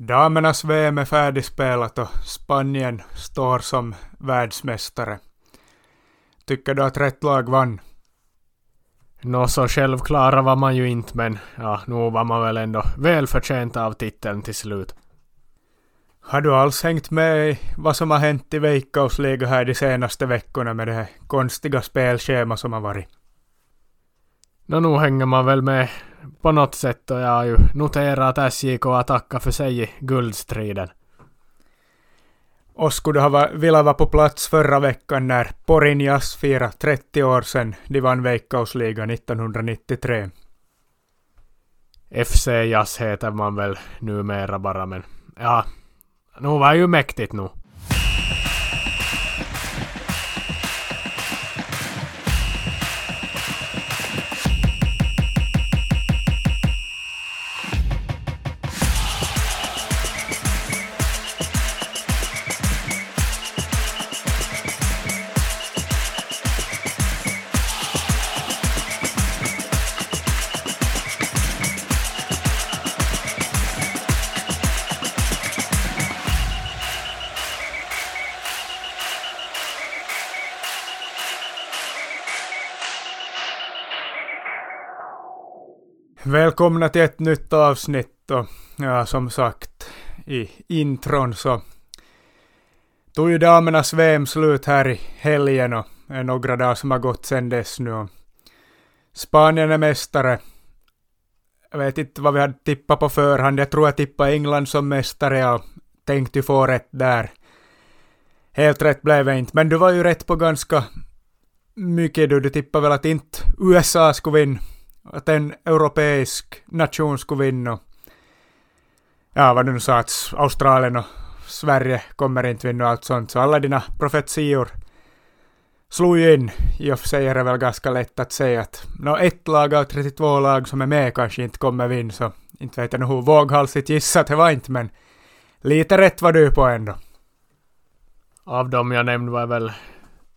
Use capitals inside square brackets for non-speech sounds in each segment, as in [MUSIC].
Damernas VM är färdigspelat och Spanien står som världsmästare. Tycker du att rätt lag vann? Nå så självklara var man ju inte men ja, nog var man väl ändå välförtjänt av titeln till slut. Har du alls hängt med i vad som har hänt i Veikkausliga här de senaste veckorna med det här konstiga spelschema som har varit? Nå nu hänger man väl med på något sätt och jag har ju noterat att SJK har tackat för sig i guldstriden. Och skulle du ha velat vara på plats förra veckan när Porinjas firade 30 år sedan de vann Veikkausligan 1993? FC Jazz heter man väl numera bara men ja, nu var ju mäktigt nu. Välkomna till ett nytt avsnitt och ja, som sagt i intron så tog ju damernas VM slut här i helgen och det är några dagar som har gått sedan dess nu. Och Spanien är mästare. Jag vet inte vad vi hade tippat på förhand. Jag tror jag tippade England som mästare och tänkte få rätt där. Helt rätt blev det inte, men du var ju rätt på ganska mycket du. Du tippade väl att inte USA skulle vinna att en europeisk nation skulle vinna. Ja, vad du nu sa, att Australien och Sverige kommer inte vinna och allt sånt. Så alla dina profetior slog ju in. I och för sig är det väl ganska lätt att säga att no, ett lag av 32 lag som är med kanske inte kommer vinna, så inte vet jag hur våghalsigt gissat det var inte, men lite rätt var du på ändå. Av dem jag nämnde var väl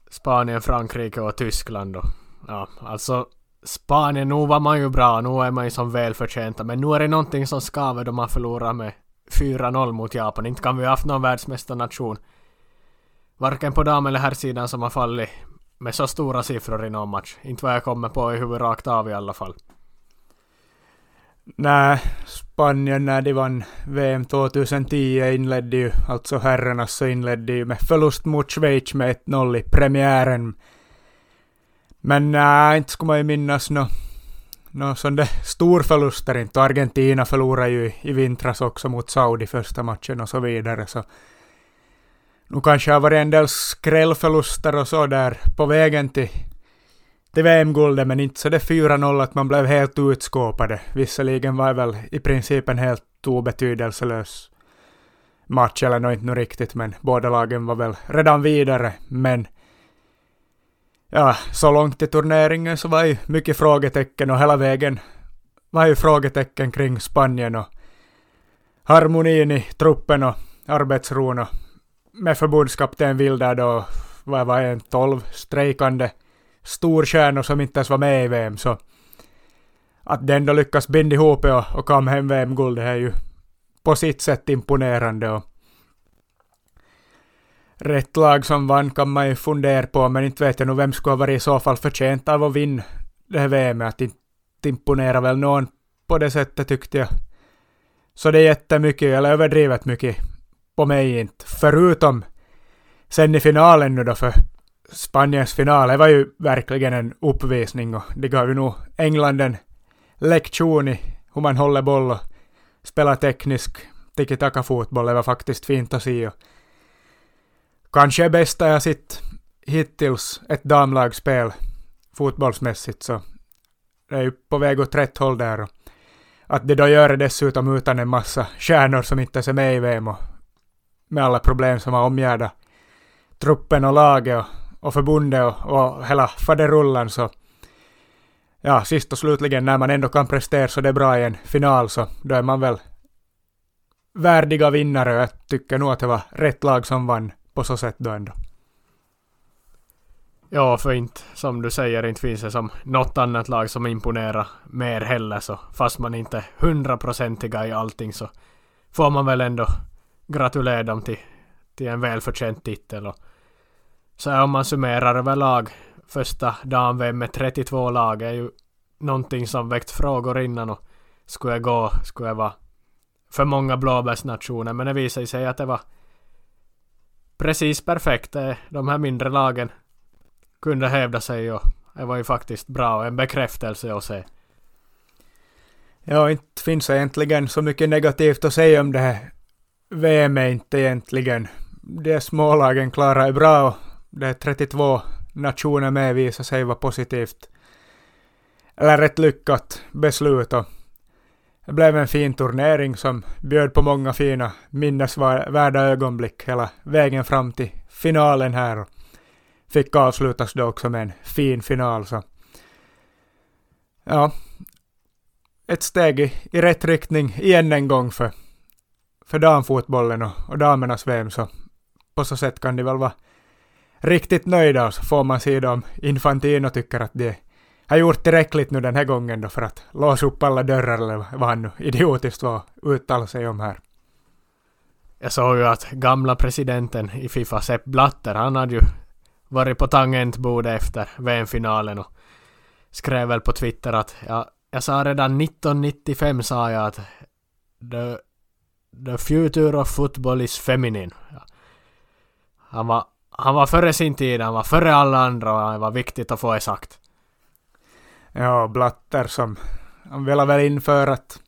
Spanien, Frankrike och Tyskland Och, Ja, alltså Spanien, nu var man ju bra, nu är man ju som välförtjänta, men nu är det någonting som skaver då man förlorar med 4-0 mot Japan. Inte kan vi ha haft någon världsmästarnation, varken på dam eller herrsidan, som har fallit med så stora siffror i någon match. Inte vad jag kommer på i huvudet rakt av i alla fall. Nej, Spanien när de vann VM 2010 inledde ju, alltså herrarna så inledde ju med förlust mot Schweiz med 1-0 i premiären men nej, inte skulle man ju minnas nå no, sån där storförluster inte. Argentina förlorade ju i vintras också mot Saudi första matchen och så vidare. Så nu kanske har varit en del skrällförluster och så där på vägen till, till VM-guldet, men inte så det 4-0 att man blev helt utskåpade. Visserligen var det väl i princip en helt obetydelselös match, eller nog inte nu riktigt, men båda lagen var väl redan vidare. Men ja, så långt i turneringen så var ju mycket frågetecken och hela vägen var ju frågetecken kring Spanien och harmonin i truppen och arbetsron och med förbundskapten Wilder då vad var en tolv strejkande storstjärnor som inte ens var med i VM så att den då lyckas binda ihop och, och kom hem VM-guld det är ju på sitt sätt imponerande och rätt lag som vann kan man ju fundera på, men inte vet jag nog vem skulle ha varit i så fall förtjänt av att vinna det här VM. Att inte imponera väl någon på det sättet tyckte jag. Så det är jättemycket, eller överdrivet mycket, på mig inte. Förutom sen i finalen nu då, för Spaniens final, det var ju verkligen en uppvisning och det gav ju nog England en lektion i hur man håller boll och spelar teknisk tiki-taka-fotboll. Det var faktiskt fint att se. Och kanske bästa jag sett hittills ett damlagsspel fotbollsmässigt så det är ju på väg åt rätt håll där. Och att de då gör det dessutom utan en massa stjärnor som inte är med i VM och med alla problem som har omgärdat truppen och laget och, och förbundet och, och hela faderullan så ja, sist och slutligen när man ändå kan prestera så det är bra i en final så då är man väl värdiga vinnare och jag tycker nog att det var rätt lag som vann på så sätt då ändå. Ja, för inte, som du säger, inte finns det som något annat lag som imponerar mer heller så fast man inte är hundraprocentiga i allting så får man väl ändå gratulera dem till, till en välförtjänt titel. Och så om man summerar överlag första dam med 32 lag är ju någonting som väckt frågor innan och skulle jag gå, skulle jag vara för många blåbärsnationer men det visade sig att det var precis perfekt. Eh, de här mindre lagen kunde hävda sig och det var ju faktiskt bra och en bekräftelse att se. Ja, inte finns egentligen så mycket negativt att säga om det här VM är inte egentligen. De smålagen klarar är bra och det är 32 nationer med visar sig vara positivt. Eller ett lyckat beslut och det blev en fin turnering som bjöd på många fina minnesvärda ögonblick hela vägen fram till finalen här. Och fick avslutas då också med en fin final. Så. Ja, ett steg i, i rätt riktning igen en gång för, för damfotbollen och, och damernas VM. Så på så sätt kan de väl vara riktigt nöjda och så får man se om Infantino tycker att de har gjort tillräckligt nu den här gången då för att låsa upp alla dörrar eller vad han nu idiotiskt var uttala sig om här. Jag såg ju att gamla presidenten i Fifa, Sepp Blatter, han hade ju varit på tangentbordet efter VM-finalen och skrev väl på Twitter att ja, jag sa redan 1995 sa jag att the, the future of football is feminine. Ja. Han var, han var före sin tid, han var före alla andra och det var viktigt att få det sagt. Ja, Blatter som han ville väl införa att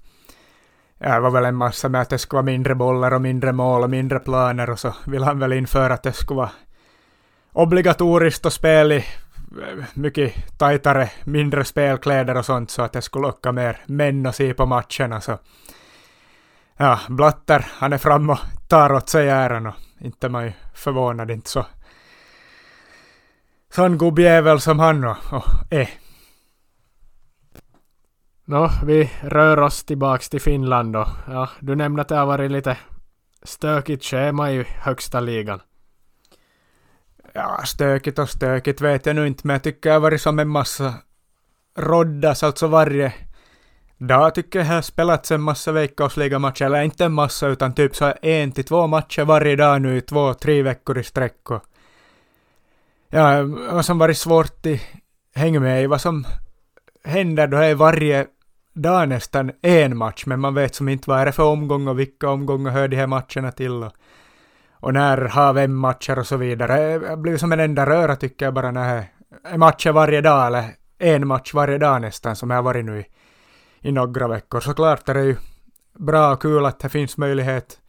det var väl en massa med att det skulle vara mindre bollar och mindre mål och mindre planer och så vill han väl införa att det skulle vara obligatoriskt att spela i eh, mycket tajtare, mindre spelkläder och sånt så att det skulle locka mer män att se på matcherna. Så. Ja, Blatter, han är fram och tar åt sig äran och inte man ju förvånad, inte så sån gubbjävel som han och, och är. Nå, vi rör oss tillbaks till Finland då. Ja, du nämnde att det har varit lite stökigt schema i högsta ligan. Ja, stökigt och stökigt vet jag nu inte, men jag tycker det har varit som en massa roddas, alltså varje dag tycker jag har spelats en massa veckosligamatcher, eller inte en massa utan typ så en till två matcher varje dag nu i två, tre veckor i sträck. Ja, vad som varit svårt att hänga med i vad som händer då är varje dag nästan en match, men man vet som inte vad är det för omgång och vilka omgångar hör de här matcherna till. Och och när har vem matcher och så vidare. Det blir som en enda röra tycker jag bara när det är matcher varje dag eller en match varje dag nästan som jag har varit nu i, i några veckor. Såklart är det ju bra och kul att det finns möjlighet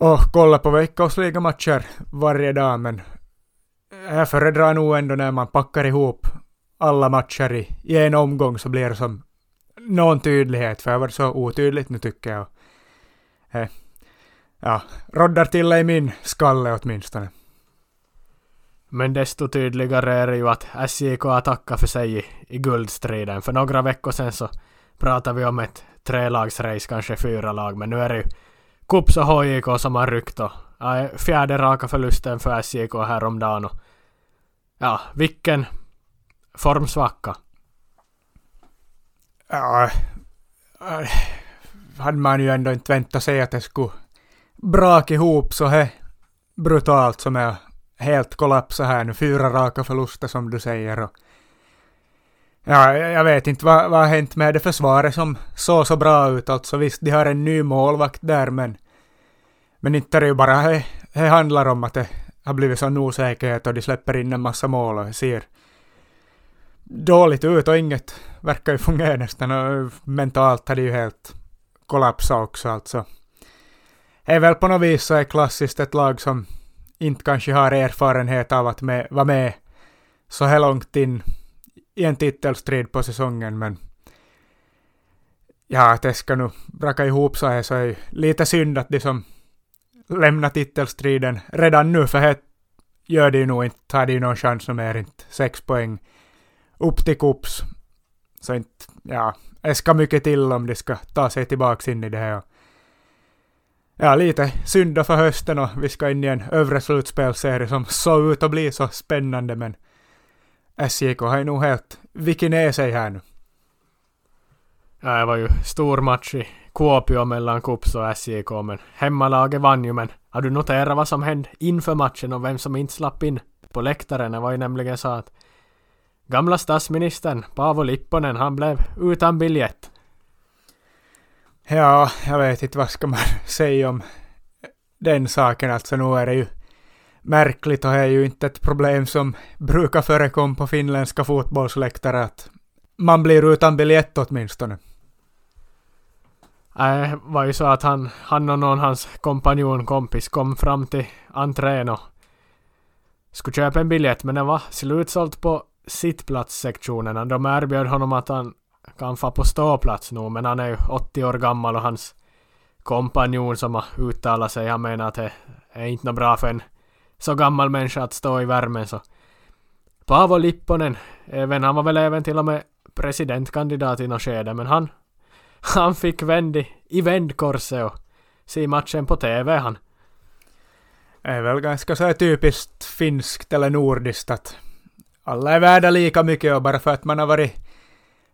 att kolla på veckosligamatcher varje dag men jag föredrar nog ändå när man packar ihop alla matcher i, i en omgång så blir det som någon tydlighet för det har varit så otydligt nu tycker jag. Eh, ja, roddar till i min skalle åtminstone. Men desto tydligare är det ju att SJK har tackat för sig i, i guldstriden. För några veckor sedan så pratade vi om ett trelagsrace, kanske fyra lag, men nu är det ju Kups och HJK som har ryckt och ja, fjärde raka förlusten för SJK häromdagen och ja, vilken formsvacka. Ja, äh, hade man ju ändå inte väntat sig att det skulle braka ihop så här brutalt som jag helt kollapsat här nu. Fyra raka förluster som du säger. Och ja, jag vet inte vad, vad har hänt med det försvaret som såg så bra ut. Alltså visst, de har en ny målvakt där men men inte är det ju bara det, handlar om att det har blivit sån osäkerhet och de släpper in en massa mål och ser dåligt ut och inget verkar ju fungera nästan. Och mentalt har det ju helt kollapsat också alltså. Är väl på något vis så är klassiskt ett lag som inte kanske har erfarenhet av att med, vara med så här långt in i en titelstrid på säsongen, men ja, att det ska nu braka ihop så här så är ju lite synd att de som lämnar titelstriden redan nu, för här gör de ju nog inte, tar de ju någon chans mer, inte sex poäng upp till kups. Så inte, ja, det ska mycket till om de ska ta sig tillbaka in i det här ja, lite synda för hösten och vi ska in i en övre slutspelserie som såg ut att bli så spännande men SJK har ju nog helt vikit ner sig här nu. Ja, det var ju stor match i Kuopio mellan Kups och SJK men hemmalaget vann ju men har du noterat vad som hände inför matchen och vem som inte slapp in på läktaren? Det var ju nämligen så att gamla statsministern Paavo Lipponen han blev utan biljett. Ja, jag vet inte vad ska man [LAUGHS] säga om den saken. Alltså nu är det ju märkligt och det är ju inte ett problem som brukar förekomma på finländska fotbollsläktare att man blir utan biljett åtminstone. Det äh, var ju så att han, han och någon hans kompanjon, kompis, kom fram till entrén och skulle köpa en biljett men den var slutsåld på sittplatssektionerna. De erbjöd honom att han kan få på ståplats nu men han är ju 80 år gammal och hans kompanjon som har uttalat sig, han menar att det är inte något bra för en så gammal människa att stå i värmen så Paavo Lipponen, även, han var väl även till och med presidentkandidat i något skede men han han fick vänd i, i vändkorset och se matchen på TV han. Det är väl ganska så här typiskt finskt eller nordiskt att alla är värda lika mycket och bara för att man har varit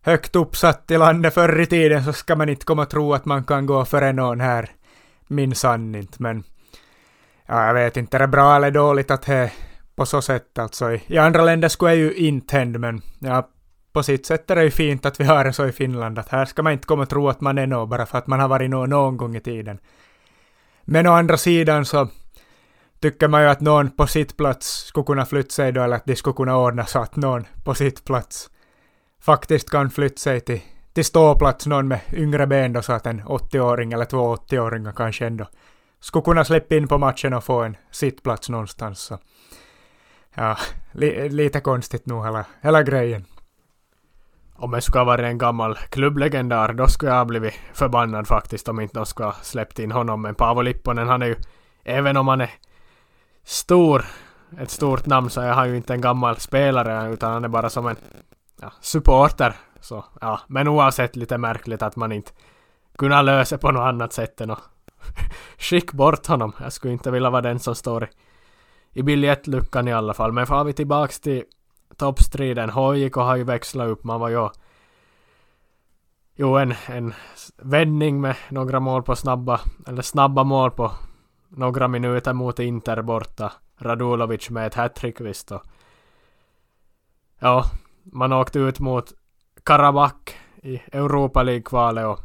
högt uppsatt i landet förr i tiden så ska man inte komma och tro att man kan gå före någon här. Minsann inte, men ja, jag vet inte, är det bra eller dåligt att det på så sätt alltså. I, andra länder skulle jag ju inte hända, men ja, på sitt sätt är det ju fint att vi har det så i Finland, att här ska man inte komma och tro att man är någon bara för att man har varit någon, någon gång i tiden. Men å andra sidan så tycker man ju att någon på sitt plats skulle kunna flytta sig då, eller att de skulle kunna ordna så att någon på sitt plats faktiskt kan flytta sig till, till ståplats, någon med yngre ben då, så att en 80-åring eller två 80-åringar kanske ändå skulle kunna släppa in på matchen och få en sittplats någonstans. Så. Ja, li, lite konstigt nog hela, hela grejen. Om jag skulle ha varit en gammal klubblegendar, då skulle jag ha blivit förbannad faktiskt om inte de skulle ha släppt in honom. Men Paavo Lipponen, han är ju, även om han är stor, ett stort namn, så är han ju inte en gammal spelare, utan han är bara som en ja, supporter. Så, ja. Men oavsett lite märkligt att man inte kunde lösa på något annat sätt än att [LAUGHS] skicka bort honom. Jag skulle inte vilja vara den som står i, i biljettluckan i alla fall. Men får vi tillbaks till toppstriden. HJK har ju växlat upp. Man var ju Jo, en, en vändning med några mål på snabba, eller snabba mål på några minuter mot Inter borta. Radulovic med ett hattrick visst och Ja, man åkte ut mot Karabakh i Europa League-kvalet och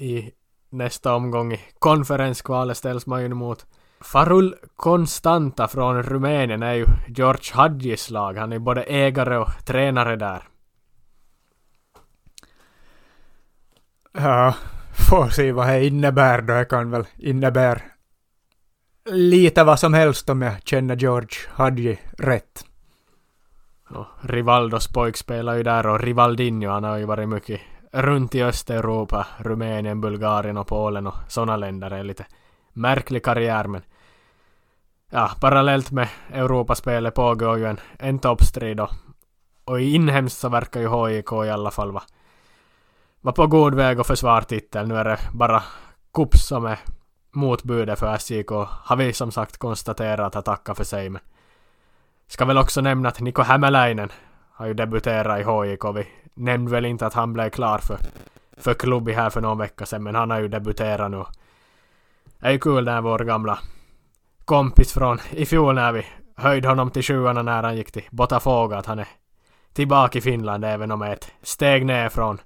i nästa omgång i konferenskvalet ställs man ju mot Farul Constanta från Rumänien är ju George Hadjis lag. Han är både ägare och tränare där. Ja, får se vad det innebär då. Det kan väl innebära lite vad som helst om jag känner George Hadji rätt. Och Rivaldos pojk spelar ju där och Rivaldinho han har ju varit mycket runt i Östeuropa, Rumänien, Bulgarien och Polen och sådana länder. Det är lite märklig karriär men ja, parallellt med Europaspelet pågår ju en, en toppstrid och, och inhemskt så verkar ju HIK i alla fall vara var på god väg att försvara titeln. Nu är det bara Kups som är motbudet för SJK har vi som sagt konstaterat har tackat för sig men ska väl också nämna att Niko Hämäläinen har ju debuterat i HJK. Vi nämnde väl inte att han blev klar för, för klubb här för någon vecka sedan men han har ju debuterat nu. Det är ju kul när vår gamla kompis från i fjol när vi höjde honom till sjuan när han gick till Botafogo att han är tillbaka i Finland även om det är ett steg ner från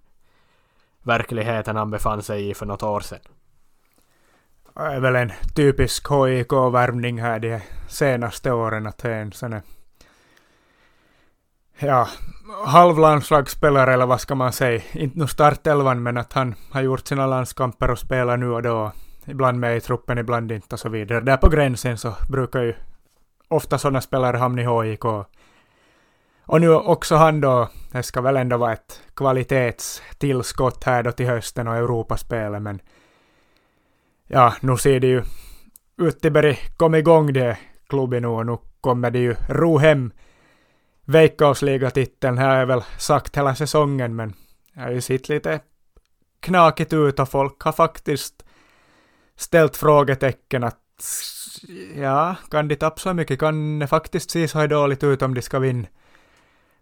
verkligheten han befann sig i för något år sedan. Det är väl en typisk HIK-värvning här de senaste åren att det är en sån ja, halvlandslagsspelare eller vad ska man säga. Inte nu startelvan men att han har gjort sina landskamper och spelar nu och då ibland med i truppen, ibland inte och så vidare. Där på gränsen så brukar ju ofta sådana spelare hamna i HIK. Och nu också han då, det ska väl ändå vara ett kvalitetstillskott här då till hösten och Europaspelet, men ja, nu ser det ju Utteberg kom igång det klubben nu och nu kommer det ju ro hem Veikkausligatiteln. Här har jag väl sagt hela säsongen, men jag har ju sett lite knakigt ut och folk har faktiskt ställt frågetecken att ja, kan de tappa så mycket? Kan det faktiskt se så här dåligt ut om de ska vinna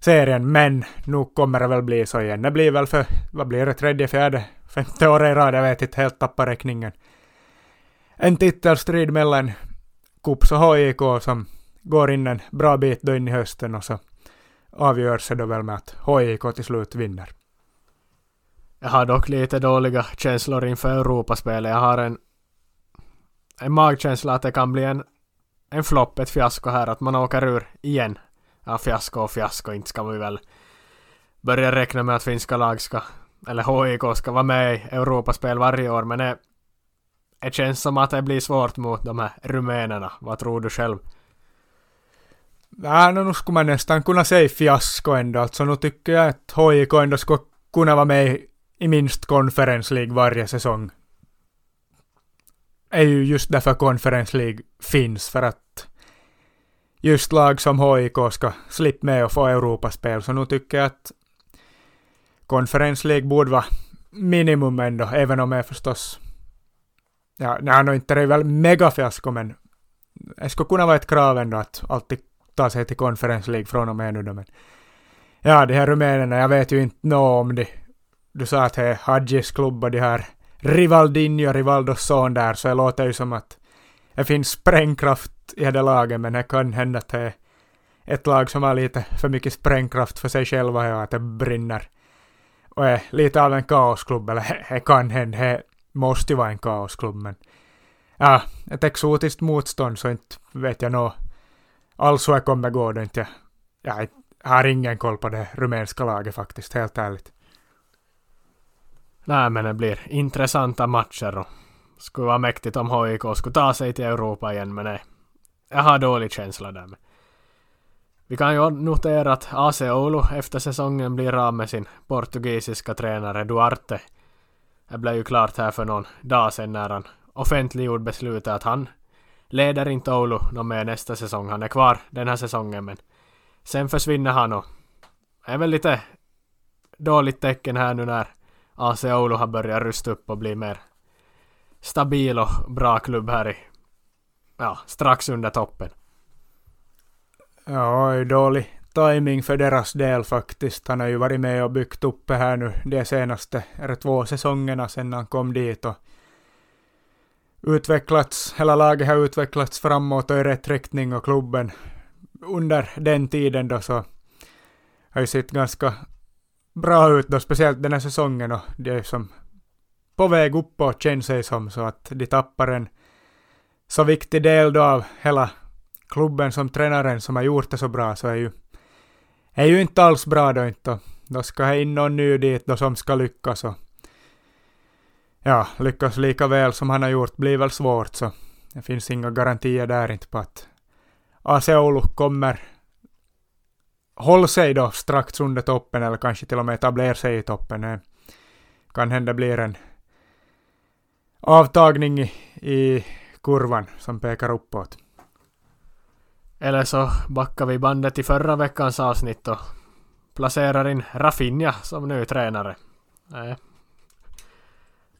serien? Men nu kommer det väl bli så igen. Det blir väl för, vad blir det, tredje, fjärde, femte året i rad, jag vet inte, helt tappar räkningen. En titelstrid mellan Kups och HIK som går in en bra bit då in i hösten och så avgörs det då väl med att HIK till slut vinner. Jag har dock lite dåliga känslor inför Europaspelet. Jag har en, en magkänsla att det kan bli en, en flopp, ett fiasko här, att man åker ur igen. Ja, fiasko och fiasko, inte ska vi väl börja räkna med att finska lag ska, eller HIK ska vara med i Europaspel varje år, men det, det känns som att det blir svårt mot de här rumänerna. Vad tror du själv? Äh, ja, nu skulle man nästan kunna säga fiasko ändå. Alltså nu tycker jag att HIK ändå skulle kunna vara med i minst Conference League varje säsong. är ju just därför Conference League finns, för att just lag som HIK ska slippa med och få Europaspel. Så nu tycker jag att Conference League borde vara minimum ändå, även om jag förstås... Ja, nej, no, inte det är väl megafiasko, men det skulle kunna vara ett krav ändå att alltid ta sig till Conference League från och med nu då, men... Ja, de här rumänerna, jag vet ju inte nå om de... Du sa att det är Hadjis klubb och de här Rivaldinho, Rivaldos son där, så det låter ju som att det finns sprängkraft i det laget, men det kan hända att det är ett lag som har lite för mycket sprängkraft för sig själva och att det brinner. Och är lite av en kaosklubb, eller det kan hända, det måste ju vara en kaosklubb, men ja, ett exotiskt motstånd så inte vet jag nå alls hur det kommer gå då inte. Jag har ingen koll på det rumänska laget faktiskt, helt ärligt. Nej, men det blir intressanta matcher och skulle vara mäktigt om HIK skulle ta sig till Europa igen, men nej. Jag har dålig känsla där. Vi kan ju notera att AC Oulu efter säsongen blir av med sin portugisiska tränare Duarte. Det blev ju klart här för någon dag sedan när han offentliggjorde beslutet att han leder inte Oulu någon mer nästa säsong. Han är kvar den här säsongen men sen försvinner han och det är väl lite dåligt tecken här nu när AC Oulu har börjat rusta upp och bli mer stabil och bra klubb här i ja, strax under toppen. Ja, dålig timing för deras del faktiskt. Han har ju varit med och byggt upp det här nu de senaste, är två säsongerna sedan han kom dit och utvecklats, hela laget har utvecklats framåt och i rätt riktning och klubben under den tiden då så har ju sett ganska bra ut då, speciellt den här säsongen och det är som på väg uppåt känns det som så att de tappar en så viktig del då av hela klubben som tränaren som har gjort det så bra så är ju är ju inte alls bra då inte. Då ska det in någon ny dit då som ska lyckas och ja, lyckas lika väl som han har gjort blir väl svårt så det finns inga garantier där inte på att AC Oulu kommer hålla sig då strax under toppen eller kanske till och med etablera sig i toppen. Det kan hända blir en avtagning i, kurvan som pekar uppåt. Eller så backar vi bandet i förra veckans avsnitt och placerar in Rafinha som ny tränare. Nej,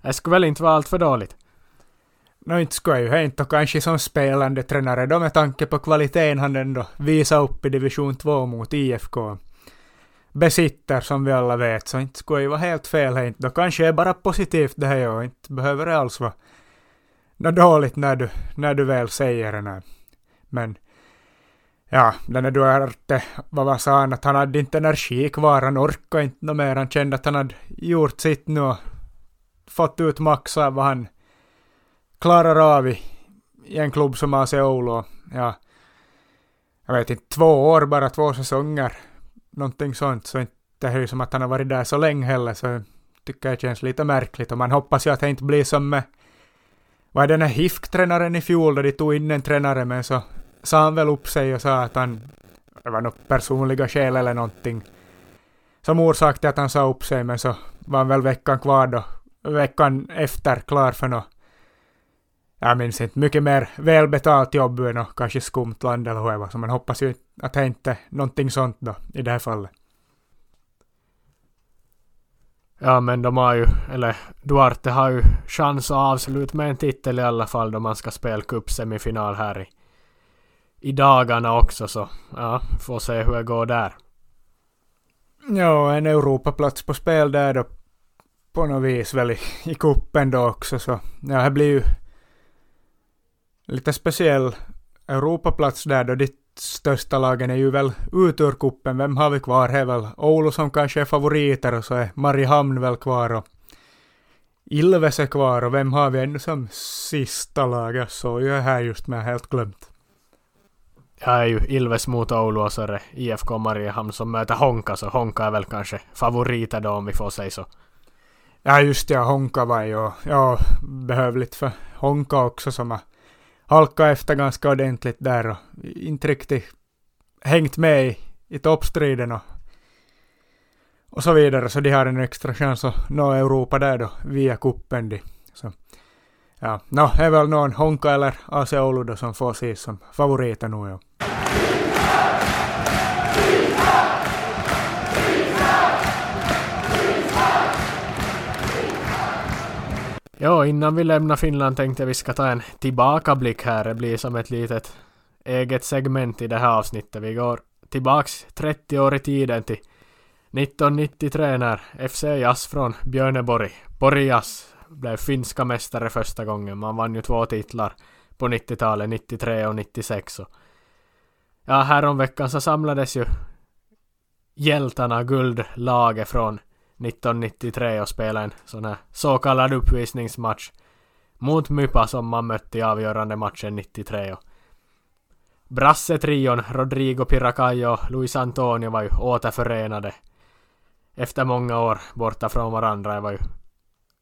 det skulle väl inte vara allt för dåligt. Nå no, inte skulle jag ju inte kanske som spelande tränare då med tanke på kvaliteten han ändå visar upp i division 2 mot IFK besitter som vi alla vet så inte skulle ju vara helt fel inte. Då kanske är bara positivt det här och inte behöver det alls vara något dåligt när du, när du väl säger det. Här. Men ja, den är Duarte, vad var sa han, att han hade inte energi kvar, han orkade inte något mer, han kände att han hade gjort sitt nu och fått ut max av vad han klarar av i, i en klubb som AC Oulu. Ja, jag vet inte, två år bara, två säsonger, någonting sånt, så inte det är ju som att han har varit där så länge heller, så tycker jag känns lite märkligt och man hoppas ju att det inte blir som med vad är den här HIFK-tränaren i fjol då de tog in en tränare men så sa han väl upp sig och sa att han, det var nog personliga skäl eller någonting, som orsak till att han sa upp sig men så var han väl veckan kvar då veckan efter klar för något, jag minns inte, mycket mer välbetalt jobb än något kanske skumt land eller hur det var. Så man hoppas ju att det inte är någonting sånt då i det här fallet. Ja men de har ju, eller Duarte har ju chans att avsluta med en titel i alla fall då man ska spela cupsemifinal här i, i dagarna också så ja, får se hur det går där. Ja, en Europaplats på spel där då på något vis väl i, i kuppen då också så ja, det blir ju lite speciell Europaplats där då de största lagen är ju väl ut ur kuppen. Vem har vi kvar? Det är väl Oulu som kanske är favoriter och så är Mariehamn väl kvar och Ilves är kvar och vem har vi ännu som sista lag? Jag såg ju här just men helt glömt. Jag är ju Ilves mot Oulu och så är det IFK Mariehamn som möter Honka så Honka är väl kanske favoriter då om vi får säga så. Ja just ja, Honka var ju ja, behövligt för Honka också som har halkat efter ganska ordentligt där och inte riktigt hängt med i, i toppstriden och, och så vidare. Så de har en extra chans att nå Europa där då via kuppen. De. Så, ja, no, är väl någon Honka eller AC Oulu då som får ses som favoriter nu. Ja. Ja, innan vi lämnar Finland tänkte jag vi ska ta en tillbakablick här. Det blir som ett litet eget segment i det här avsnittet. Vi går tillbaks 30 år i tiden till 1993 när FC Jazz från Björneborg, Borgas, blev finska mästare första gången. Man vann ju två titlar på 90-talet, 93 och 96. Ja, häromveckan så samlades ju hjältarna, guldlaget från 1993 och spelade en sån här så kallad uppvisningsmatch mot Mypa som man mötte i avgörande matchen 93. Och Brasse-trion Rodrigo Piracayo och Luis Antonio var ju återförenade efter många år borta från varandra. Det var ju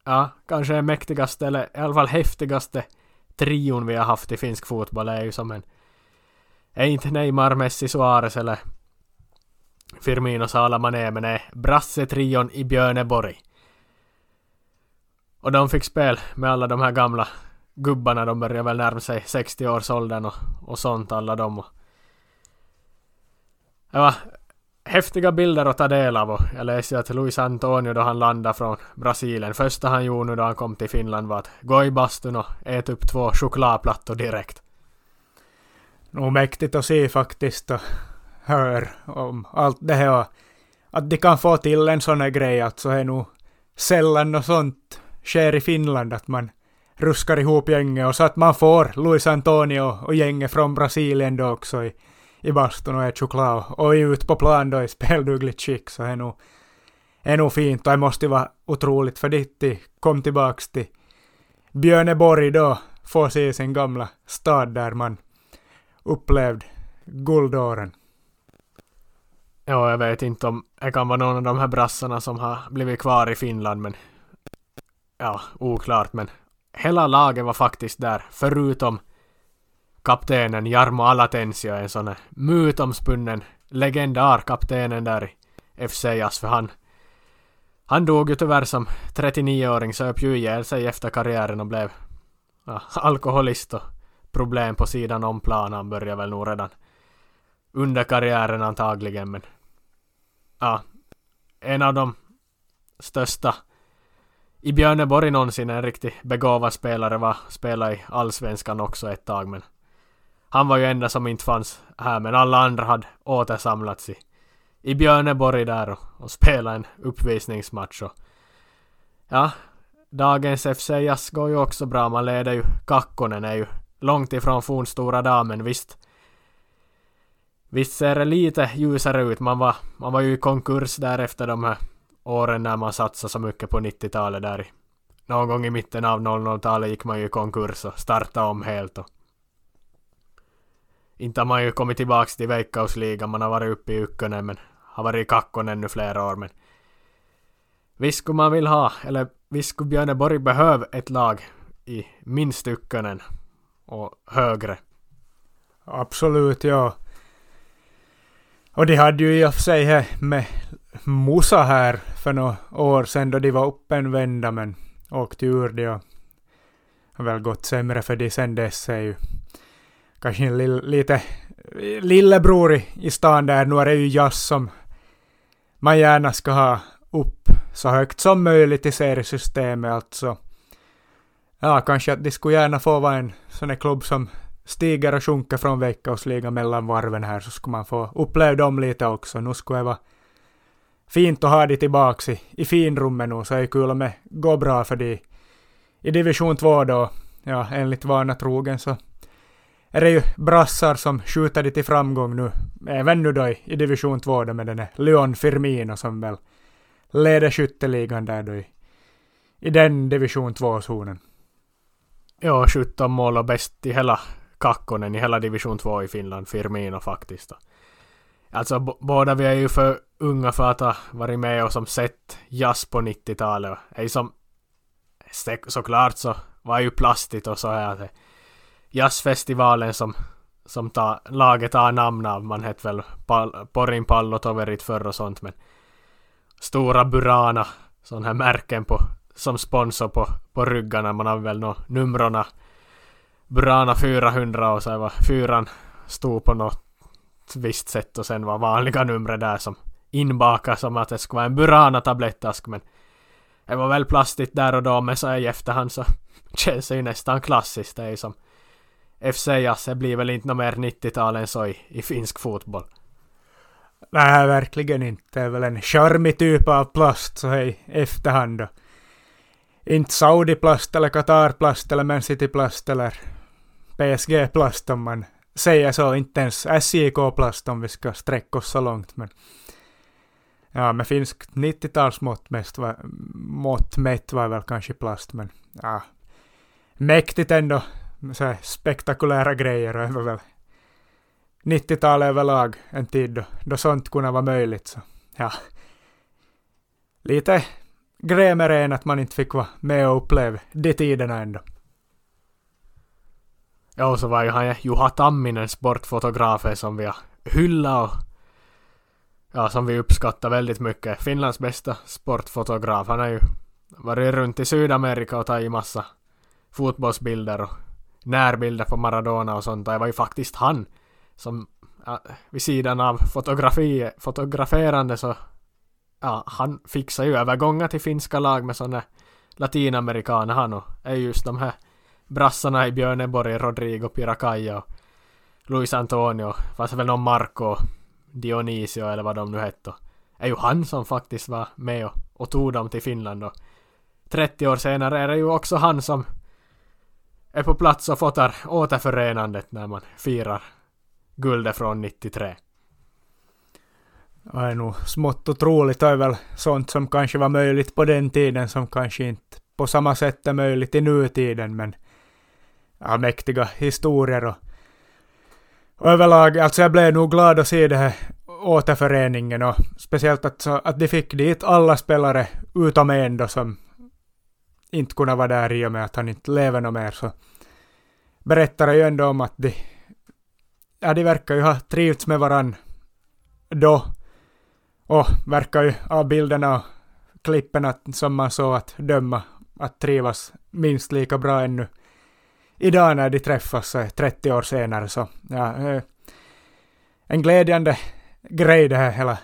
ja, kanske den mäktigaste eller i alla fall häftigaste trion vi har haft i finsk fotboll. Det är ju som en är inte Neymar, Messi, Suarez eller Firmino Sala Mané men är Brasse-trion i Björneborg. Och de fick spel med alla de här gamla gubbarna. De börjar väl närma sig 60-årsåldern och, och sånt alla de. Och det var häftiga bilder att ta del av och jag läste ju att Luis Antonio då han landade från Brasilien. Första han gjorde nu då han kom till Finland var att gå i bastun och äta upp två chokladplattor direkt. Nog mäktigt att se faktiskt hör om allt det här. Att de kan få till en sån här grej, alltså är nog sällan något sånt sker i Finland, att man ruskar ihop gänget och så att man får Luis Antonio och gänget från Brasilien då också i, i bastun och är choklad och är ut på plan då i speldugligt skick så är nog, är nog fint och det måste ju vara otroligt för ditt kom tillbaks till Björneborg då, få se sin gamla stad där man upplevde guldåren. Ja, jag vet inte om det kan vara någon av de här brassarna som har blivit kvar i Finland, men ja, oklart, men hela laget var faktiskt där, förutom kaptenen Jarmo Alatensio, en sån här mytomspunnen legendarkaptenen där i FC Jas, för han han dog ju tyvärr som 39-åring, söp ju ihjäl sig efter karriären och blev ja, alkoholist och problem på sidan om plan. Han började väl nog redan under karriären antagligen, men ja, en av de största. I Björneborg någonsin, en riktigt begåvad spelare var spelade i Allsvenskan också ett tag men han var ju enda som inte fanns här men alla andra hade återsamlats i, i Björneborg där och, och spelat en uppvisningsmatch och ja, dagens FC Jazz går ju också bra, man leder ju Kakkonen är ju långt ifrån fornstora damen visst. Visst ser det lite ljusare ut. Man var, man var ju i konkurs där efter de här åren när man satsade så mycket på 90-talet där. Någon gång i mitten av 00-talet gick man ju i konkurs och startade om helt. Och inte har man ju kommit tillbaks till Veikkausligan. Man har varit uppe i Ykkönen men har varit i Kakkon ännu flera år. Men visst skulle man vill ha, eller visst skulle Björneborg behöva ett lag i minst Ykkönen och högre. Absolut, ja. Och de hade ju i och för sig med Musa här för några år sedan då de var uppenvända men åkte ur det och har väl gått sämre för de sen dess är ju kanske en lill, lite lillebror i, i stan där. Nu är det ju jazz som man gärna ska ha upp så högt som möjligt i seriesystemet alltså. Ja, kanske att de skulle gärna få vara en sån här klubb som stiger och sjunker från veckosligan mellan varven här så skulle man få uppleva dem lite också. Nu skulle det vara fint att ha de tillbaka i, i finrummet nu, så är det kul om det går bra för de i division 2 då, ja, enligt vana trogen så är det ju brassar som skjuter det till framgång nu, även nu då i, i division 2 då med den Leon Firmino som väl leder skytteligan där då i, i den division 2-zonen. Ja, 17 mål och bäst i hela kakkonen i hela division 2 i Finland, Firmino faktiskt. Alltså båda vi är ju för unga för att ha varit med och som sett jazz på 90-talet. Är som såklart så var ju plastigt och så här jazzfestivalen som, som ta, laget har namn av, man hette väl pal, Porin Pallotoverit förr och sånt men stora Burana, sån här märken på, som sponsor på, på ryggarna, man har väl nå numrorna Burana 400 och så var fyran stod på något visst sätt och sen var vanliga numret där som inbakat som att det skulle vara en Burana tablettask men det var väl plastigt där och då men så i efterhand så [LAUGHS] känns det ju nästan klassiskt. Det är ju som FC Jasse blir väl inte mer 90-tal än så i, i finsk fotboll. Nej, verkligen inte. Det är väl en charmig typ av plast så i efterhand då. Inte Saudi-plast eller Qatar-plast eller Man City-plast eller PSG-plast om man säger så. Inte ens SJK-plast om vi ska sträcka oss så långt. Men ja, med finskt 90-talsmått mått mätt var väl kanske plast, men ja, mäktigt ändå. Så spektakulära grejer och var väl 90-talet överlag en tid då, då sånt kunde vara möjligt. Så ja, lite grämer en att man inte fick vara med och uppleva de tiderna ändå. Ja, och så var ju han Juha Tamminen, sportfotografen som vi har hyllat och ja, som vi uppskattar väldigt mycket. Finlands bästa sportfotograf. Han har ju varit runt i Sydamerika och tagit massa fotbollsbilder och närbilder på Maradona och sånt. Det var ju faktiskt han som ja, vid sidan av fotografi, fotograferande så ja, han fixar ju övergångar till finska lag med sådana latinamerikaner han och är just de här brassarna i Björneborg, Rodrigo Piracaya och Luis Antonio, Fanns väl någon Marco Dionisio eller vad de nu hette. är ju han som faktiskt var med och, och tog dem till Finland och 30 år senare är det ju också han som är på plats och fotar återförenandet när man firar guldet från 93. Det är nog smått otroligt. Det är väl sånt som kanske var möjligt på den tiden som kanske inte på samma sätt är möjligt i nutiden men ja, mäktiga historier och överlag, alltså jag blev nog glad att se det här återföreningen och speciellt att, så, att de fick dit alla spelare utom en då som inte kunde vara där i och med att han inte lever något mer. Så berättar ju ändå om att de, ja, de verkar ju ha trivts med varann då. Och verkar ju av bilderna och klippen som man såg att döma att trivas minst lika bra ännu idag när de träffas eh, 30 år senare. Så ja, eh, en glädjande grej det här hela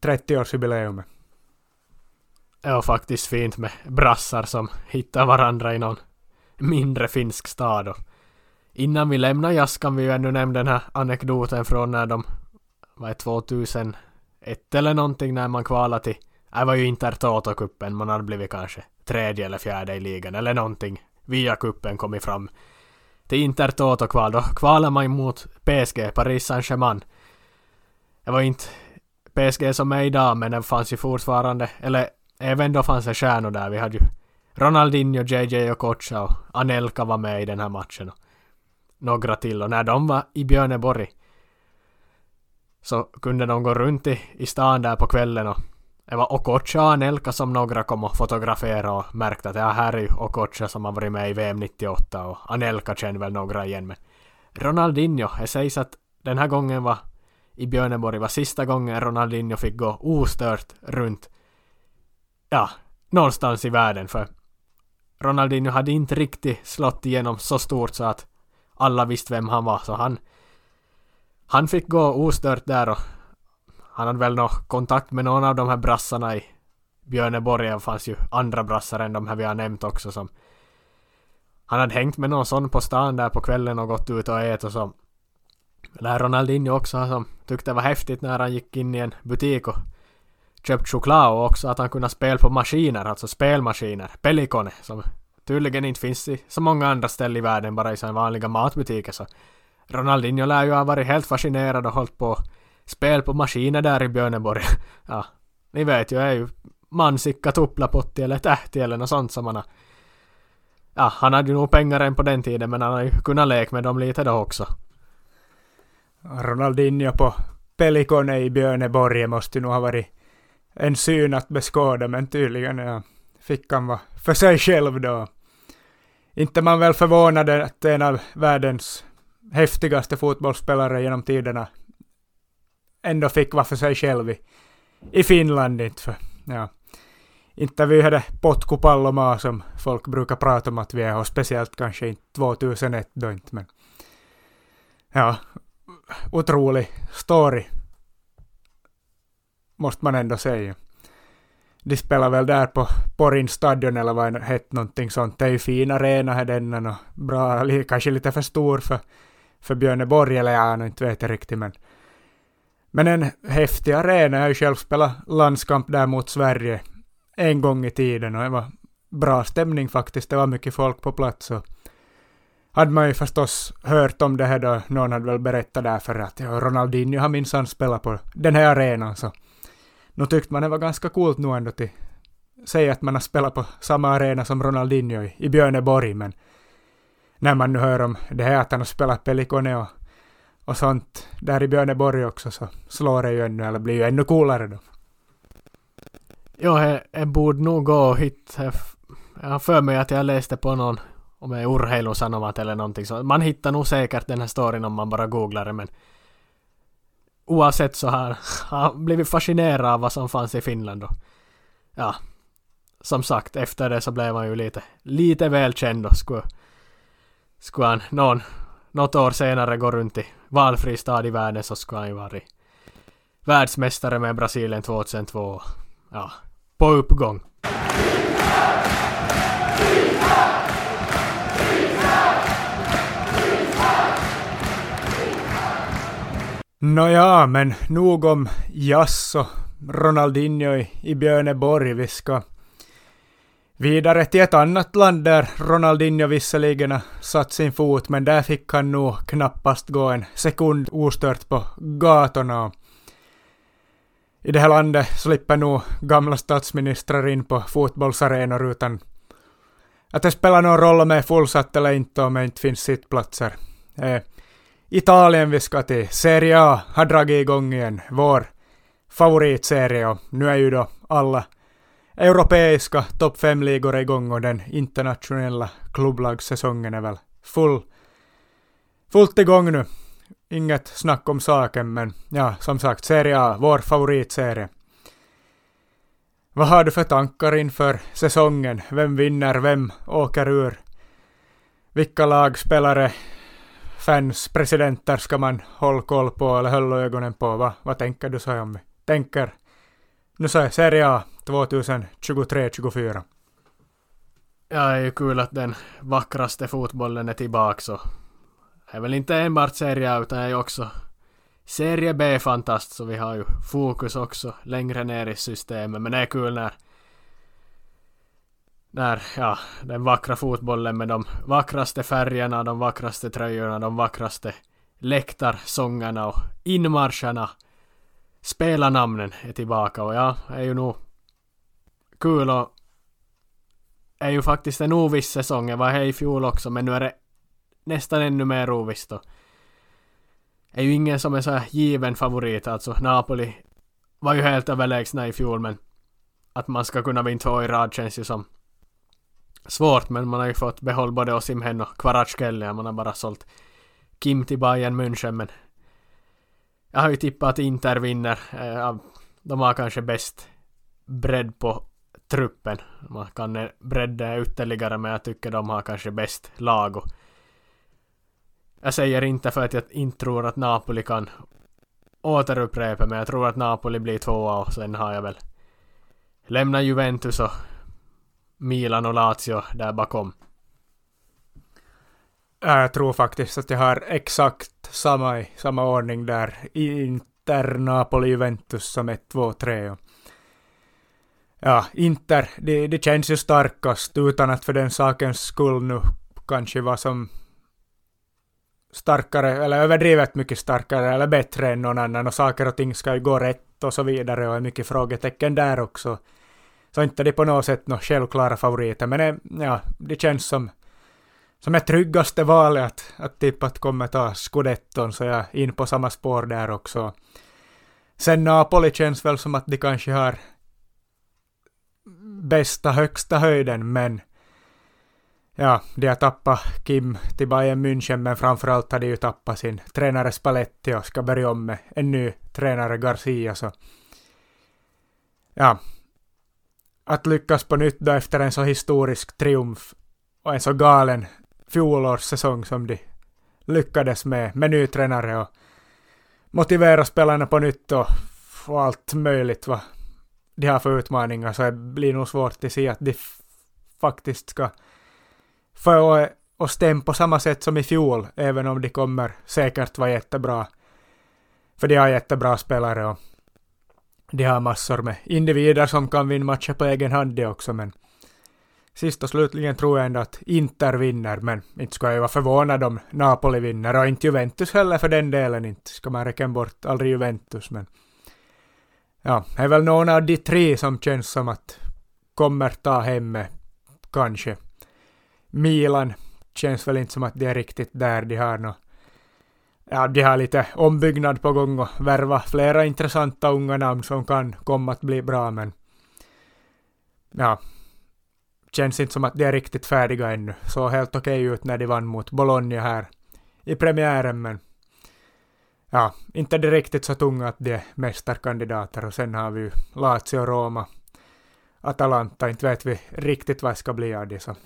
30-årsjubileumet. Ja, faktiskt fint med brassar som hittar varandra i någon mindre finsk stad. Och innan vi lämnar jazz kan vi ju ännu nämna den här anekdoten från när de var 2001 eller någonting när man kvalade till det var ju Intertoto-cupen, man hade blivit kanske tredje eller fjärde i ligan eller någonting via kuppen kommit fram till Inter-Toto-kval. Då kvalade man mot PSG, Paris Saint-Germain. Det var inte PSG som är idag, men det fanns ju fortfarande, eller även då fanns det stjärnor där. Vi hade ju Ronaldinho, JJ och Kocha och Anelka var med i den här matchen. Och några till. Och när de var i Björneborg så kunde de gå runt i, i stan där på kvällen och det var Okocha och Anelka som några kom och fotograferade och märkte att ja, här är ju Okocha som har varit med i VM 98 och Anelka känner väl några igen men Ronaldinho, det sägs att den här gången var i Björneborg var sista gången Ronaldinho fick gå ostört runt ja, någonstans i världen för Ronaldinho hade inte riktigt slått igenom så stort så att alla visste vem han var så han han fick gå ostört där och han hade väl nå kontakt med någon av de här brassarna i Björneborg. Det fanns ju andra brassar än de här vi har nämnt också som han hade hängt med någon sån på stan där på kvällen och gått ut och ätit och så. Lär Ronaldinho också som tyckte det var häftigt när han gick in i en butik och köpt choklad och också att han kunde spela på maskiner, alltså spelmaskiner, Pelikone, som tydligen inte finns i så många andra ställen i världen, bara i sådana vanliga matbutiker. Så Ronaldinho lär ju ha varit helt fascinerad och hållit på spel på maskiner där i Björneborg. [LAUGHS] ja, ni vet ju, är ju mansikka tupplapotti eller tähti eller något sånt som han har Ja, han hade ju nog pengar än på den tiden men han har ju kunnat leka med dem lite då också. Ronaldinho på Pelikone i Björneborg måste ju nog ha varit en syn att beskåda men tydligen ja, fick han vara för sig själv då. Inte man väl förvånad att en av världens häftigaste fotbollsspelare genom tiderna ändå fick vara för sig själv i, i Finland inte för, ja. Inte vi hade potkupallomaa som folk brukar prata om att vi är och speciellt kanske inte 2001 då inte men ja, otrolig story måste man ändå säga. De spelar väl där på Porin stadion eller vad det hette någonting sånt. Det är ju fin arena här denna och bra, kanske lite för stor för, för Björneborg eller jag inte vet jag riktigt men men en häftig arena. Jag har ju själv spelat landskamp där mot Sverige en gång i tiden och det var bra stämning faktiskt. Det var mycket folk på plats och hade man ju förstås hört om det här då. Någon hade väl berättat därför att ja, Ronaldinho har minsann spelat på den här arenan så nu tyckte man det var ganska coolt nu ändå till säga att man har spelat på samma arena som Ronaldinho i, i Björneborg men när man nu hör om det här att han har spelat Pelikone och, och sånt där i Björneborg också så slår det ju ännu, eller blir ju ännu coolare då. Ja, jag, borde nog gå hit. Jag har för mig att jag läste på någon om det är urheilosanomat eller någonting så. Man hittar nog säkert den här storyn om man bara googlar det men oavsett så har han blivit fascinerad av vad som fanns i Finland då. Ja, som sagt efter det så blev han ju lite, lite välkänd då skulle, skulle han någon, något år senare gå runt i valfri stad i världen så skulle han ju varit världsmästare med Brasilien 2002. Ja, på uppgång. Nåja, men nog om jazz och Ronaldinho i, i Björneborg. Vi ska vidare till ett annat land där Ronaldinho visserligen har satt sin fot, men där fick han nog knappast gå en sekund ostört på gatorna. I det här landet slipper nog gamla statsministrar in på fotbollsarenor utan att det spelar någon roll om det är fullsatt eller inte om det inte finns sittplatser. Eh, Italien vi ska till. Serie A har dragit igång igen. Vår favoritserie och nu är ju då alla europeiska topp 5-ligor igång och den internationella klubblagssäsongen är väl full, fullt igång nu. Inget snack om saken men ja, som sagt, Serie A, vår favoritserie. Vad har du för tankar inför säsongen? Vem vinner? Vem åker ur? Vilka lagspelare fans, presidenter ska man hålla koll på eller hålla ögonen på. Va? Vad tänker du så om vi tänker nu säger Serie A 2023-24. Ja, det är ju kul att den vackraste fotbollen är tillbaka så det är väl inte enbart Serie A utan är ju också Serie B-fantast så vi har ju fokus också längre ner i systemet men det är kul när när, ja, den vackra fotbollen med de vackraste färgerna, de vackraste tröjorna, de vackraste läktarsångerna och inmarscherna, spelarnamnen är tillbaka och ja, är ju nog kul och är ju faktiskt en oviss säsong. Jag var här i fjol också men nu är det nästan ännu mer ovisst och är ju ingen som är så här given favorit alltså. Napoli var ju helt överlägsna i fjol men att man ska kunna vinna två i rad känns ju som svårt men man har ju fått behålla både Osimhen och Kvaratskhelia. Man har bara sålt Kim till Bayern München men jag har ju tippat att Inter vinner. Eh, de har kanske bäst bredd på truppen. Man kan eh, bredda ytterligare men jag tycker de har kanske bäst lag. Och jag säger inte för att jag inte tror att Napoli kan återupprepa men jag tror att Napoli blir tvåa och sen har jag väl lämnat Juventus och Milan och Lazio där bakom. Äh, jag tror faktiskt att jag har exakt samma i samma ordning där. Inter, Napoli, Juventus som 1, 2, 3. ja, Inter, det, det känns ju starkast utan att för den sakens skull nu kanske vara som starkare, eller överdrivet mycket starkare eller bättre än någon annan och saker och ting ska ju gå rätt och så vidare och är mycket frågetecken där också. Så inte det på något sätt några självklara favoriter, men eh, ja, det känns som som är tryggaste valet att, att tippa att kommer ta scudetton, så jag är in på samma spår där också. Sen Napoli känns väl som att de kanske har bästa högsta höjden, men ja, de har tappat Kim till Bayern München, men framförallt har de ju tappat sin tränare Spalletti och ska börja om med en ny tränare Garcia, så ja, att lyckas på nytt då efter en så historisk triumf och en så galen fjolårssäsong som de lyckades med, med ny tränare och motivera spelarna på nytt och allt möjligt vad de har för utmaningar så det blir nog svårt att se att de faktiskt ska få och stäm på samma sätt som i fjol, även om de kommer säkert vara jättebra. För de har jättebra spelare och de har massor med individer som kan vinna matcher på egen hand det också, men sist och slutligen tror jag ändå att Inter vinner, men inte ska jag vara förvånad om Napoli vinner, och inte Juventus heller för den delen, inte ska man räkna bort aldrig Juventus, men ja, det är väl någon av de tre som känns som att kommer ta hemme, kanske. Milan känns väl inte som att de är riktigt där, de har något ja, de har lite ombyggnad på gång och värva flera intressanta unga namn som kan komma att bli bra, men ja, känns inte som att de är riktigt färdiga ännu. Så helt okej okay ut när de vann mot Bologna här i premiären, men ja, inte det riktigt så tunga att de är mästarkandidater. Och sen har vi ju Lazio, Roma, Atalanta, inte vet vi riktigt vad det ska bli av det. Så,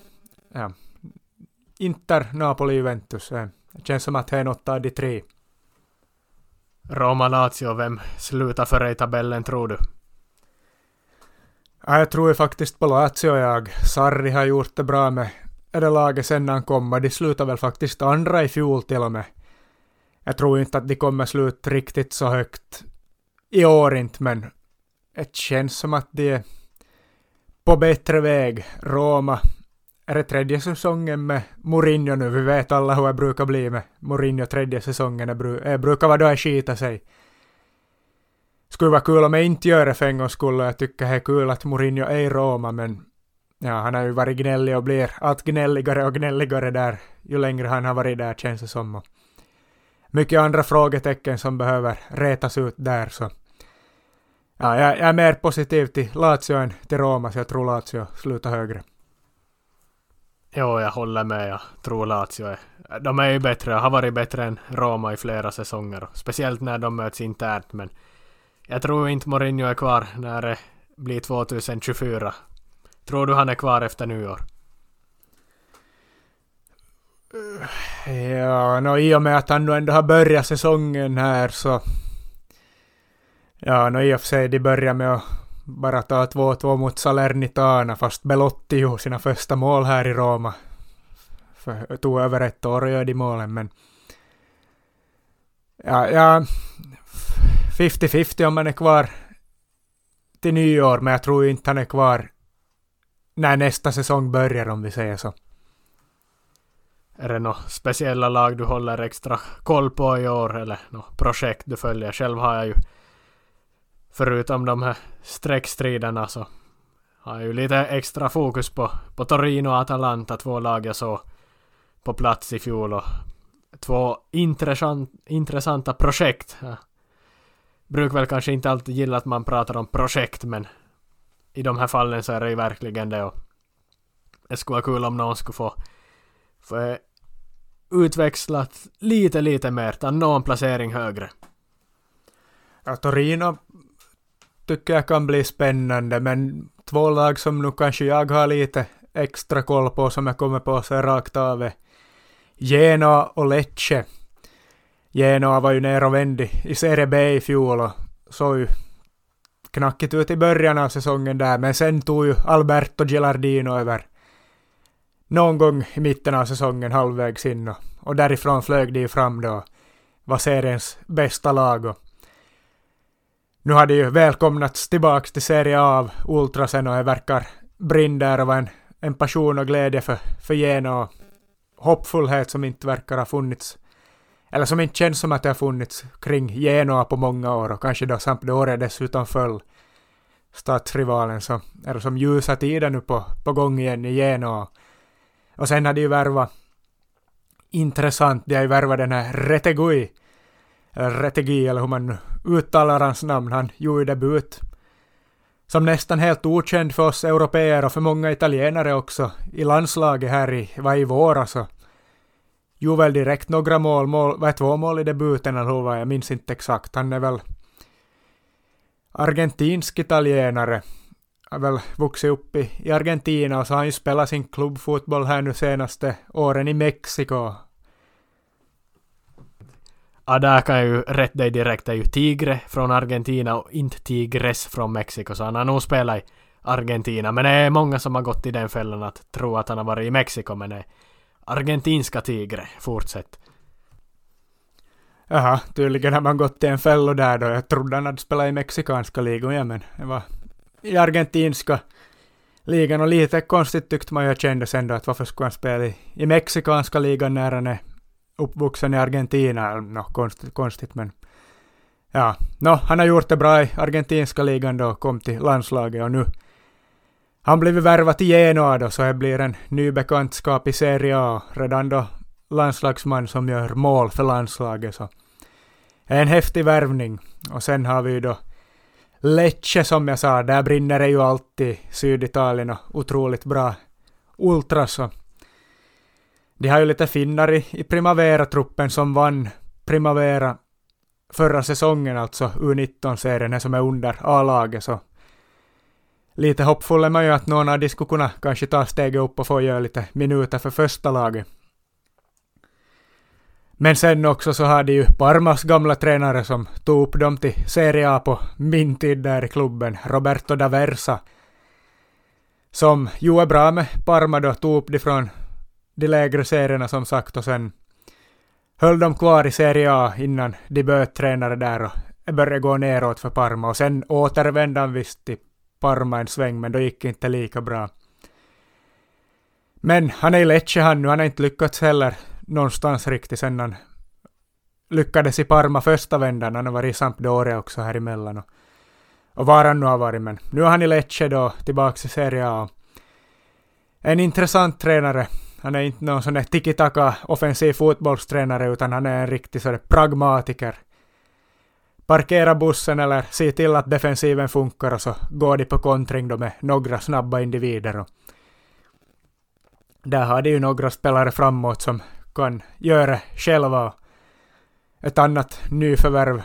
ja. Inter, Napoli, Juventus. Det känns som att det är något av de tre. Roma, Lazio, vem slutar före i tabellen tror du? Jag tror ju faktiskt på Lazio jag. Sarri har gjort det bra med det laget sen han kommer. De slutade väl faktiskt andra i fjol till och med. Jag tror inte att de kommer sluta riktigt så högt i år inte, men det känns som att de är på bättre väg. Roma, är det tredje säsongen med Mourinho nu? Vi vet alla hur det brukar bli med Mourinho tredje säsongen. Det brukar vara då det skita sig skulle vara kul om jag inte gör det för en gångs skull. Jag tycker det är kul att Mourinho är i Roma, men ja, han har ju varit gnällig och blir allt gnälligare och gnälligare där ju längre han har varit där känns det som. Och mycket andra frågetecken som behöver rätas ut där så. Ja, jag, jag är mer positiv till Lazio än till Roma, så jag tror Lazio slutar högre. Jo, jag håller med. Jag tror Lazio är... De är ju bättre, har varit bättre än Roma i flera säsonger. Speciellt när de möts internt, men jag tror inte Mourinho är kvar när det blir 2024. Tror du han är kvar efter nyår? Ja, no, i och med att han nu ändå har börjat säsongen här så... Ja, no, i och för sig de börjar med att bara ta 2-2 mot Salernitana fast Belotti gjorde sina första mål här i Roma. För det tog över ett år att göra de målen men... Ja, ja 50-50 om han är kvar till nyår, men jag tror inte han är kvar när nästa säsong börjar om vi säger så. Är det några speciella lag du håller extra koll på i år eller något projekt du följer? Själv har jag ju förutom de här streckstriderna så har jag ju lite extra fokus på, på Torino och Atalanta, två lag jag såg på plats i fjol och två intressant, intressanta projekt brukar väl kanske inte alltid gilla att man pratar om projekt men i de här fallen så är det ju verkligen det och det skulle vara kul om någon skulle få, få utväxlat lite, lite mer, ta någon placering högre. Ja, Torino tycker jag kan bli spännande, men två lag som nu kanske jag har lite extra koll på som jag kommer på så rakt av är Genoa och Lecce. Genoa var ju ner och vände i Serie B i fjol och såg ju knackigt ut i början av säsongen där, men sen tog ju Alberto Gilardino över någon gång i mitten av säsongen, halvvägs in och, och därifrån flög de ju fram då, var seriens bästa lag och Nu har de ju välkomnats tillbaks till Serie A av Ultrasen och det verkar brinna där och vara en, en passion och glädje för, för Genoa. och hoppfullhet som inte verkar ha funnits eller som inte känns som att det har funnits kring Genoa på många år och kanske då Sampdoria dessutom föll. Stadsrivalen så är det som ljusa tider nu på, på gång igen i Genoa. Och sen har de ju värvat intressant, de har ju värvat den här Retegui, eller Retegi eller hur man nu uttalar hans namn, han gjorde debut som nästan helt okänd för oss europeer och för många italienare också i landslaget här i, var i våras och gjorde väl direkt några mål, mål var två mål i debuten eller hur var jag minns inte exakt, han är väl argentinsk italienare. Har väl vuxit upp i, i Argentina och så har han ju spelat sin klubbfotboll här nu senaste åren i Mexiko. Ja, där kan jag ju rätt dig direkt. Det är ju Tigre från Argentina och inte Tigres från Mexiko. Så han har nog spelat i Argentina. Men det är många som har gått i den fällan att tro att han har varit i Mexiko. Men det är argentinska Tigre. Fortsätt. Jaha, tydligen har man gått till en fälla där då. Jag trodde han hade spelat i mexikanska ligan, ja, men det var i argentinska ligan och lite konstigt tyckte man ju kändes ändå att varför skulle han spela i, i mexikanska ligan när han är uppvuxen i Argentina? No, konstigt, konstigt men ja, nå, han har gjort det bra i argentinska ligan då och kom till landslaget och nu han blivit värvad till Genoa då så det blir en ny bekantskap i Serie A redan då landslagsman som gör mål för landslaget. Så en häftig värvning. Och sen har vi ju då Lecce som jag sa, där brinner det ju alltid Syditalien och otroligt bra Ultras. De har ju lite finnar i, i Primavera-truppen som vann Primavera förra säsongen, alltså U19-serien, som är under A-laget. Så lite hoppfull är man ju att någon av de skulle kunna kanske ta steget upp och få göra lite minuter för första laget. Men sen också så har de ju Parmas gamla tränare som tog upp dem till Serie A på min tid där i klubben, Roberto D'Aversa. Som ju är bra med Parma då, tog upp de från de lägre serierna som sagt och sen höll de kvar i Serie A innan de böt tränare där och började gå neråt för Parma och sen återvände han visst till Parma en sväng men då gick det inte lika bra. Men han är i Lecce han nu, han har inte lyckats heller någonstans riktigt sen han lyckades i Parma första vändan. Han har varit i Sampdoria också här emellan. Och, och var han nu har varit, men nu är han i Lecce då, tillbaka i Serie A. En intressant tränare. Han är inte någon sån där tiki-taka offensiv fotbollstränare, utan han är en riktig sån pragmatiker. Parkera bussen eller se till att defensiven funkar och så går de på kontring då med några snabba individer. Och där har de ju några spelare framåt som kan göra själva. Ett annat nyförvärv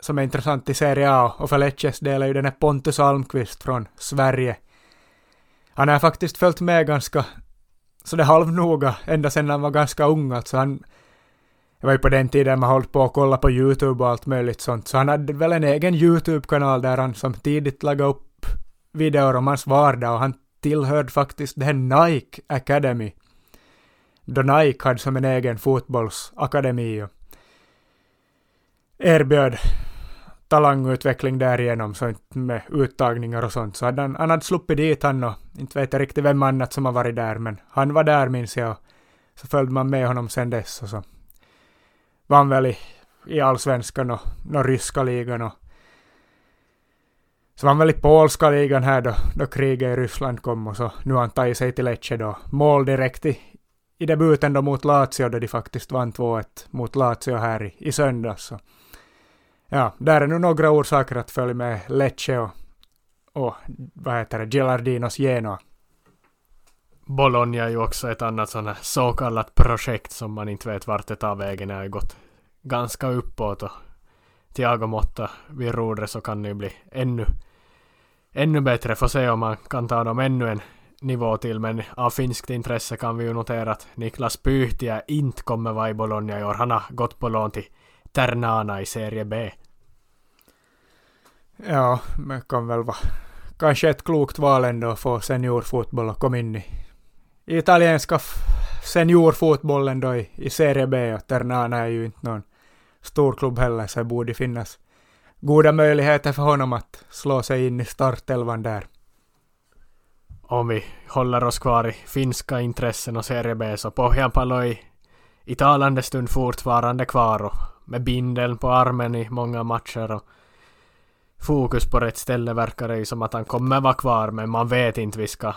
som är intressant i Serie A och för Lecces del är ju den här Pontus Almqvist från Sverige. Han har faktiskt följt med ganska så det halvnoga ända sedan han var ganska ung. Alltså han, det var ju på den tiden man höll på att kolla på YouTube och allt möjligt sånt. Så han hade väl en egen YouTube-kanal där han som tidigt lagade upp videor om hans vardag och han tillhörde faktiskt det här Nike Academy då Nike hade som en egen fotbollsakademi och erbjöd talangutveckling därigenom, så inte med uttagningar och sånt. Så hade han, han hade sluppit dit han och inte vet jag riktigt vem annat som har varit där, men han var där minns jag. Så följde man med honom sen dess och så vann väl i, i allsvenskan och, och ryska ligan och så vann väl i polska ligan här då, då kriget i Ryssland kom och så nu har han tagit sig till Lecce då. Mål direkt i, i debuten då mot Lazio där de faktiskt vann 2-1 mot Lazio här i, i söndags. Så. Ja, där är nu några orsaker att följa med Lecce och, och vad heter det, Gilardinos Genoa. Bologna är ju också ett annat sånt här så kallat projekt som man inte vet vart det tar vägen. Det har ju gått ganska uppåt och Thiago Motta vid rodret så kan det ju bli ännu, ännu bättre. Får se om man kan ta dem ännu en nivå till, men av finskt intresse kan vi ju notera att Niklas Pyhtiä inte kommer vara i Bologna i år. Han har gått på lån till Ternana i Serie B. Ja, men kan väl vara kanske ett klokt val ändå att få seniorfotboll och komma in i i italienska seniorfotbollen då i, i Serie B och Ternana är ju inte någon stor klubb heller så det borde finnas goda möjligheter för honom att slå sig in i startelvan där. Om vi håller oss kvar i finska intressen och Serie B så Pohjanpalo i, i talande stund fortfarande kvar och med bindeln på armen i många matcher och fokus på rätt ställe verkar det ju som att han kommer vara kvar men man vet inte vi ska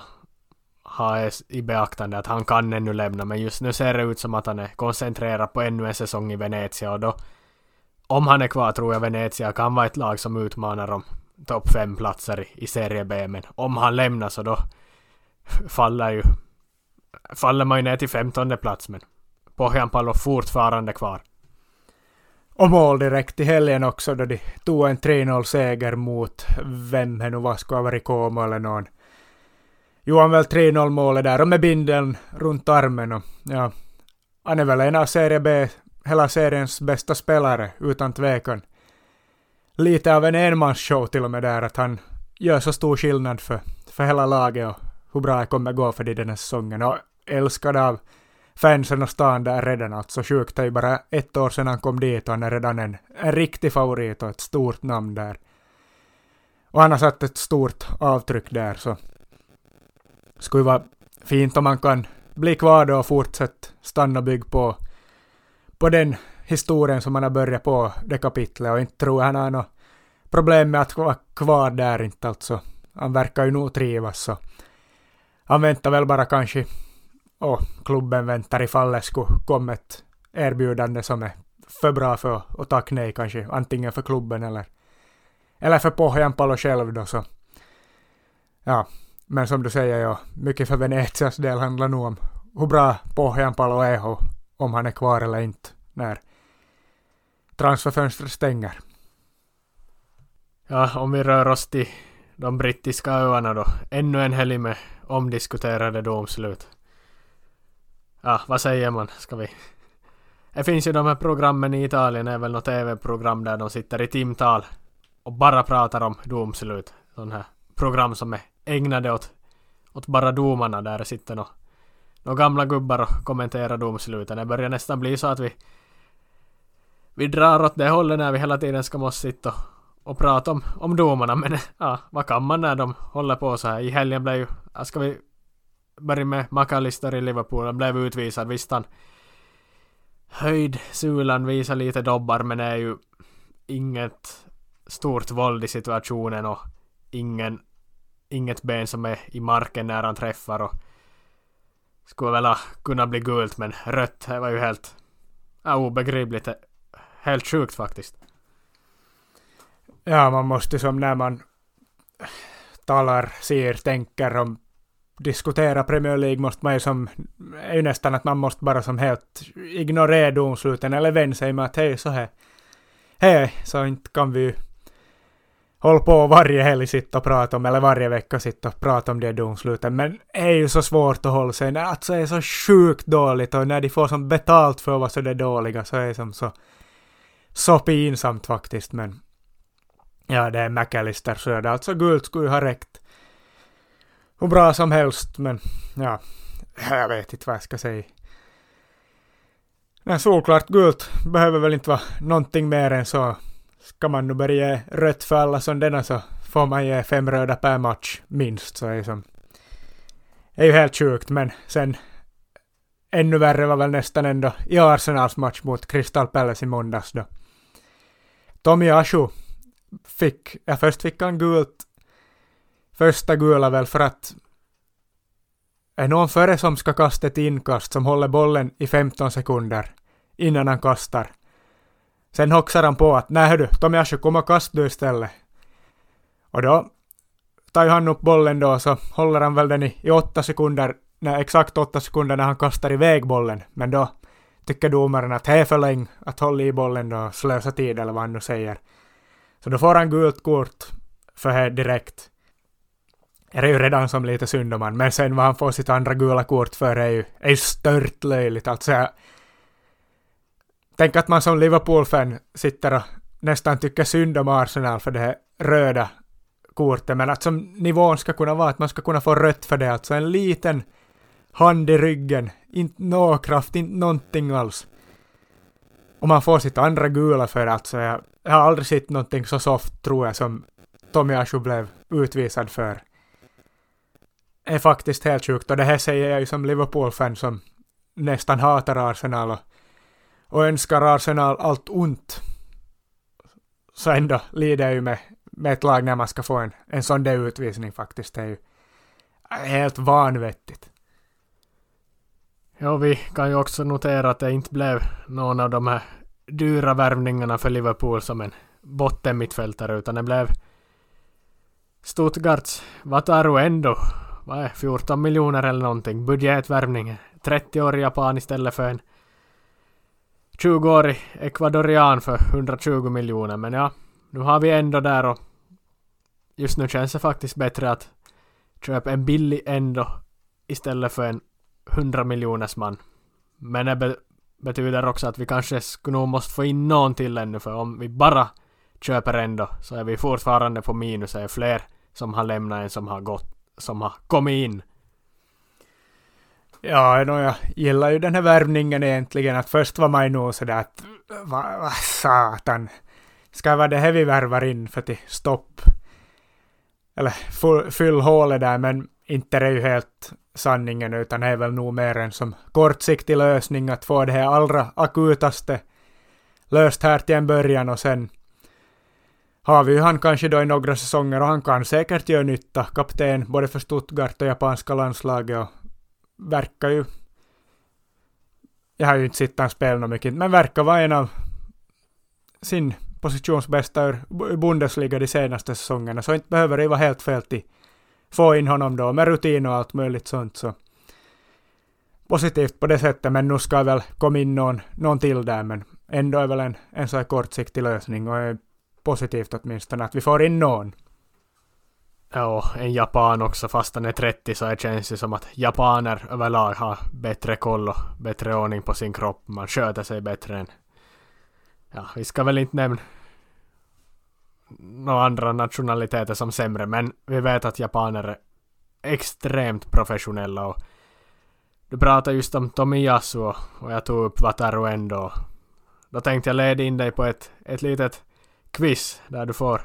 ha i beaktande att han kan ännu lämna men just nu ser det ut som att han är koncentrerad på ännu en säsong i Venezia och då om han är kvar tror jag Venezia kan vara ett lag som utmanar om topp fem platser i, i Serie B men om han lämnar så då faller ju faller man ju ner till femtonde plats men Pohjanpalo fortfarande kvar. Och mål direkt i helgen också då de tog en 3-0 seger mot vem det nu var, skulle ha varit Como eller någon. Johan väl 3-0 målet där och med bindeln runt armen och ja, han är väl en av Serie B, hela seriens bästa spelare utan tvekan. Lite av en enmansshow till och med där att han gör så stor skillnad för, för hela laget och hur bra det kommer gå för det den här säsongen och älskad av fansen och stan där redan. Alltså sjukt, det är ju bara ett år sedan han kom dit och han är redan en, en riktig favorit och ett stort namn där. Och han har satt ett stort avtryck där så skulle vara fint om man kan bli kvar då och fortsätta stanna och bygga på, på den historien som man har börjat på det kapitlet och inte tror jag han har något problem med att vara kvar där inte alltså. Han verkar ju nog trivas så han väntar väl bara kanske och klubben väntar ifall det skulle komma ett erbjudande som är för bra för att tacka nej kanske, antingen för klubben eller, eller för Pohjanpalo själv då så. Ja, men som du säger, ja, mycket för Venezias del handlar nog om hur bra Pohjanpalo är och om han är kvar eller inte när transferfönstret stänger. Ja, om vi rör oss till de brittiska öarna då. Ännu en helg med omdiskuterade domslut. Ja, vad säger man? Ska vi... Det finns ju de här programmen i Italien, det är väl något TV-program där de sitter i timtal och bara pratar om domslut. Sådana här program som är ägnade åt, åt bara domarna där det sitter några gamla gubbar och kommenterar domsluten. Det börjar nästan bli så att vi vi drar åt det hållet när vi hela tiden ska måste sitta och, och prata om, om domarna men ja, vad kan man när de håller på så här? I helgen blev ju, ska vi börja med McAllister i Liverpool, han blev utvisad visst han höjd sulan visar lite dobbar men det är ju inget stort våld i situationen och ingen inget ben som är i marken när han träffar och skulle väl ha kunnat bli gult men rött, det var ju helt ja, obegripligt. Helt sjukt faktiskt. Ja, man måste som när man talar, ser, tänker om diskutera Premier League måste man ju som, är ju nästan att man måste bara som helt ignorera domsluten eller vända sig med att hej så här, hej, så inte kan vi håll på varje helg sitta och prata om, eller varje vecka sitta och prata om de domsluten, men det är ju så svårt att hålla sig, alltså det är så sjukt dåligt och när de får som betalt för att vara så där dåliga så är det som så, så pinsamt faktiskt, men ja, det är McAllister så är det alltså gult skulle ju ha räckt hur bra som helst, men ja, jag vet inte vad jag ska säga. Men solklart gult behöver väl inte vara någonting mer än så ska man nu börja ge rött för alla som denna så får man ge fem röda per match minst. Så är det är ju helt sjukt men sen ännu värre var väl nästan ändå i Arsenals match mot Crystal Palace i måndags då. Tommy Ashu fick, ja först fick han gult, första gula väl för att är någon före som ska kasta ett inkast som håller bollen i 15 sekunder innan han kastar Sen hoxar han på att nej hördu, Tommy Asche kom och kast du istället. Och då tar ju han upp bollen då så håller han väl den i, i åtta sekunder, nej, exakt åtta sekunder när han kastar iväg bollen. Men då tycker domaren att det är för länge att hålla i bollen då och slösa tid eller vad han nu säger. Så då får han gult kort för det direkt. Det är ju redan som lite synd om han, men sen vad han får sitt andra gula kort för är ju, är ju stört löjligt. Alltså jag, Tänk att man som Liverpool-fan sitter och nästan tycker synd om Arsenal för det här röda kortet, men att som nivån ska kunna vara att man ska kunna få rött för det, alltså en liten hand i ryggen, inte nå kraft, inte någonting alls. Och man får sitt andra gula för alltså jag, jag har aldrig sett någonting så soft tror jag som Tommy Ashu blev utvisad för. Det är faktiskt helt sjukt och det här säger jag ju som Liverpool-fan som nästan hatar Arsenal och, och önskar Arsenal allt ont. Så ändå lider jag ju med, med ett lag när man ska få en, en sån där utvisning faktiskt. Det är ju helt vanvettigt. Ja, vi kan ju också notera att det inte blev någon av de här dyra värvningarna för Liverpool som en bottenmittfältare utan det blev Stuttgarts Wataru ändå, vad är 14 miljoner eller någonting, budgetvärvning. 30 år japan istället för en 20-årig ekvadorian för 120 miljoner. Men ja, nu har vi ändå där och just nu känns det faktiskt bättre att köpa en billig ändå istället för en 100 miljoners man. Men det be betyder också att vi kanske skulle nog måste få in någon till ännu för om vi bara köper ändå så är vi fortfarande på minus. Det är fler som har lämnat än som har gått, som har kommit in. Ja, no, jag gillar ju den här värvningen egentligen. Att först var man ju nog sådär att vad va, satan. Ska vara det här vi värvar in för till stopp. Eller full, fyll hålet där, men inte är det ju helt sanningen, utan det är väl nog mer en som kortsiktig lösning att få det här allra akutaste löst här till en början och sen har vi ju han kanske då i några säsonger och han kan säkert göra nytta. Kapten både för Stuttgart och japanska landslaget och verkar ju... Jag har ju inte sett han spela mycket, men verkar vara en av sin positionsbästa ur Bundesliga de senaste säsongerna, så inte behöver det vara helt fel till få in honom då med rutin och allt möjligt sånt så positivt på det sättet, men nu ska väl komma in någon, någon till där, men ändå är väl en, en så här kortsiktig lösning och är positivt åtminstone att vi får in någon. Ja, en japan också fast han är 30 så det känns det som att japaner överlag har bättre koll och bättre ordning på sin kropp. Man sköter sig bättre än... Ja, vi ska väl inte nämna några andra nationaliteter som sämre, men vi vet att japaner är extremt professionella och du pratade just om Tomiyasu och jag tog upp Wataru ändå. Då tänkte jag leda in dig på ett, ett litet quiz där du får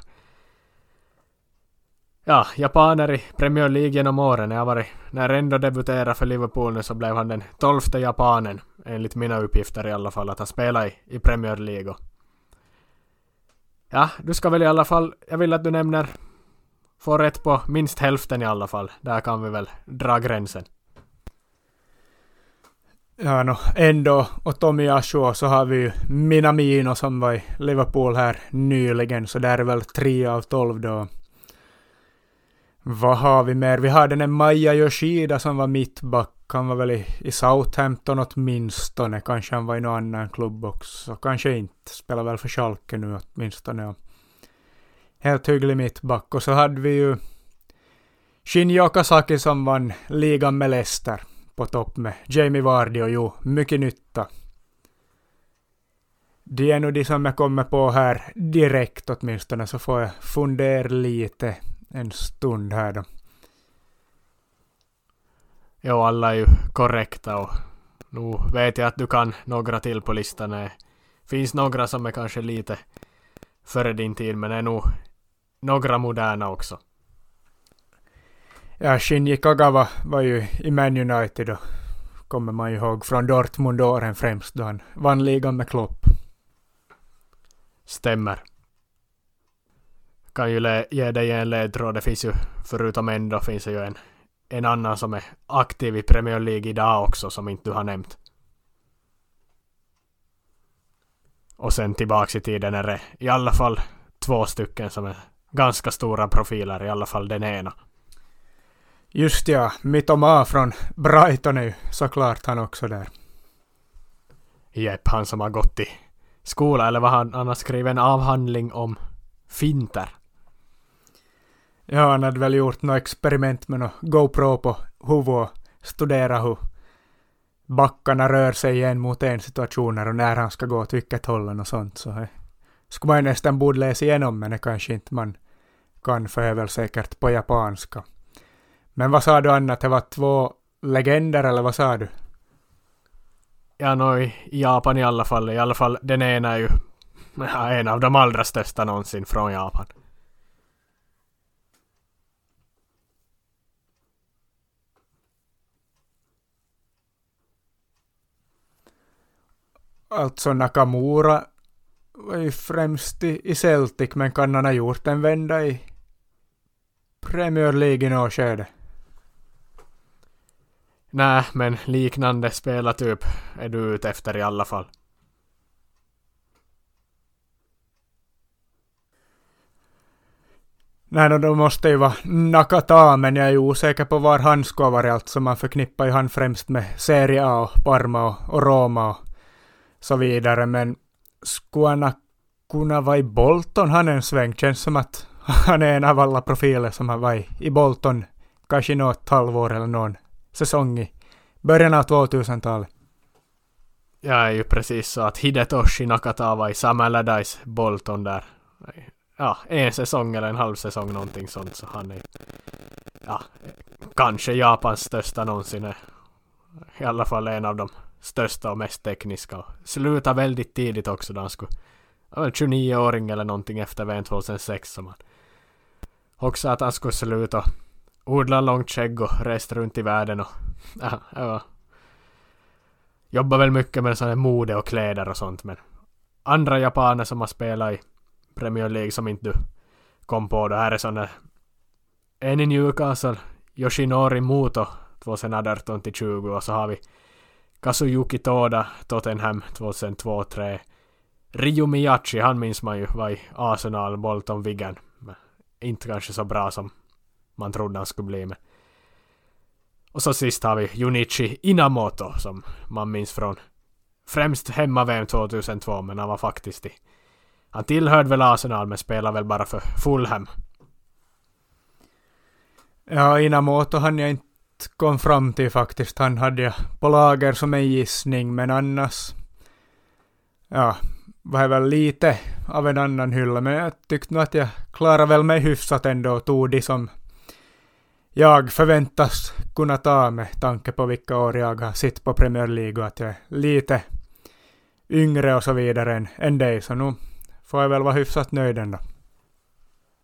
Ja, japaner i Premier League genom åren. Jag varit, när Endo debuterade för Liverpool nu så blev han den tolfte japanen, enligt mina uppgifter i alla fall, att ha spelat i, i Premier League. Ja, du ska väl i alla fall, jag vill att du nämner, får rätt på minst hälften i alla fall. Där kan vi väl dra gränsen. Ja, no, ändå och Tommy Ashua, så har vi ju Minamino som var i Liverpool här nyligen, så där är väl tre av tolv då. Vad har vi mer? Vi har den där Maja Yoshida som var mittback. Han var väl i, i Southampton åtminstone. Kanske han var i någon annan klubb också. Kanske inte. Spelar väl för Schalke nu åtminstone. Helt hygglig mittback. Och så hade vi ju Shinji Okazaki som vann ligan med Leicester på topp med Jamie Vardy och jo, mycket nytta. Det är nog de som jag kommer på här direkt åtminstone, så får jag fundera lite en stund här då. Jo, alla är ju korrekta och nu vet jag att du kan några till på listan. Det finns några som är kanske lite före din tid, men är nog några moderna också. Ja, Shinji Kagawa var ju i Man United och kommer man ju ihåg från Dortmund-åren främst då han vann ligan med Klopp. Stämmer. Kan ju ge dig en ledtråd. Det finns ju, förutom en då, finns det ju en, en annan som är aktiv i Premier League idag också, som inte du har nämnt. Och sen tillbaks i tiden är det i alla fall två stycken som är ganska stora profiler, i alla fall den ena. Just ja, Mitoma från Brighton är ju såklart han också där. Jepp, han som har gått i skola, eller vad han, han har skrivit en avhandling om finter. Ja, han hade väl gjort något experiment med något GoPro på huvudet och studerat hur backarna rör sig i en mot en situationer och när han ska gå åt vilket håll och sånt. Så det skulle man ju nästan borde läsa igenom, men det kanske inte man kan, för det är väl säkert på japanska. Men vad sa du annat? Det var två legender, eller vad sa du? Ja, no, i Japan i alla fall. I alla fall den ena är ju ja, [LAUGHS] en av de allra största någonsin från Japan. Alltså Nakamura var ju främst i, i Celtic, men kan han ha gjort en vända i Premier League i något skede? Nej, men liknande spelartyp är du ute efter i alla fall. Nej, då måste ju vara Nakata, men jag är osäker på var han ska ha varit. Alltså man förknippar ju han främst med Serie A och Parma och, och Roma och så vidare. Men skulle han kunna vara i Bolton han en sväng? Känns som att han är en av alla profiler som har varit i Bolton kanske något halvår eller någon säsong i början av 2000-talet. Jag är ju precis så att Hidetoshi Nakata var i Sam Allardyce Bolton där. Ja, en säsong eller en halv säsong någonting sånt så han är ja, kanske Japans största någonsin. I alla fall en av de största och mest tekniska. Sluta väldigt tidigt också då han skulle... 29-åring eller någonting efter VM 2006 som han... Också att han skulle sluta odla långt skägg och rest runt i världen och... Ja, ja. Jobbar väl mycket med sådana mode och kläder och sånt men... Andra japaner som har spelat i Premier League som inte du kom på det här är sådana... En i Newcastle, Yoshinori Muto 2018 till 20 och så har vi Kazuyuki Toda, Tottenham 2002-3. Ryu Miyachi, han minns man ju var i Arsenal, Bolton, Wigan. Inte kanske så bra som man trodde han skulle bli Men. Och så sist har vi Junichi Inamoto som man minns från främst hemma-VM 2002 men han var faktiskt i... Han tillhörde väl Arsenal men spelade väl bara för Fulham. Ja, Inamoto hann jag inte kom fram till faktiskt. Han hade jag på lager som en gissning, men annars... Ja, var jag väl lite av en annan hylla, men jag tyckte nog att jag klarade väl mig hyfsat ändå och tog det som jag förväntas kunna ta med tanke på vilka år jag har sitt på Premier League och att jag är lite yngre och så vidare än, än dig, så nu får jag väl vara hyfsat nöjd ändå.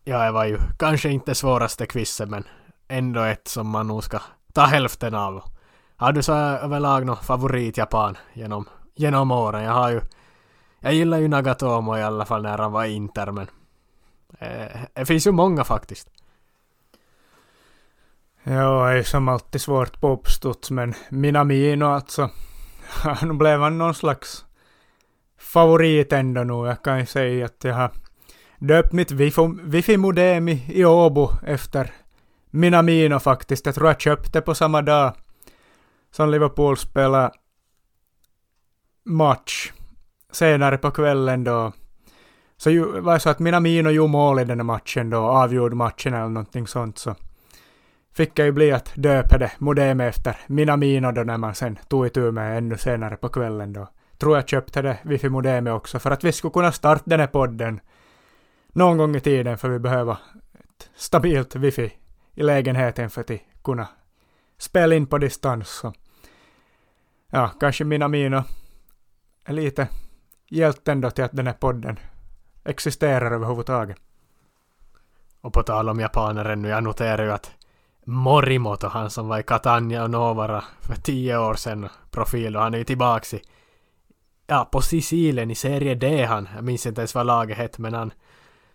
Ja, det var ju kanske inte svåraste quizet, men ändå ett som man nog ska ta hälften av. Har du så överlag någon favorit Japan genom, genom åren? Jag har ju... Jag gillar ju Nagatomo i alla fall när han var Inter, men... Eh, det finns ju många faktiskt. Ja, det är som alltid svårt på uppstuds, men Minamino alltså. [LAUGHS] nu blev han någon slags favorit ändå nu. Jag kan ju säga att jag har döpt mitt wifi-modem i Åbo efter Minamino faktiskt. Jag tror jag köpte på samma dag som Liverpool spelade match senare på kvällen då. Så ju, var det så att Minamino gjorde mål i den här matchen då, avgjorde matchen eller någonting sånt så fick jag ju bli att döpa det modemet efter Minamino då när man sen tog itu med ännu senare på kvällen då. Tror jag köpte det wifi-modemet också för att vi skulle kunna starta den här podden någon gång i tiden för vi behöver ett stabilt wifi i lägenheten för att kunna spela in på distans. Så. Ja, kanske mina mina är lite hjälpt ändå till att den här podden existerar överhuvudtaget. Och på tal om japaner ännu, jag noterar ju att Morimoto, han som var i Catania och Novara för tio år sedan, profil, och han är ju tillbaks i ja, på Sicilien i serie D han. Jag minns inte ens vad laget hette, men han,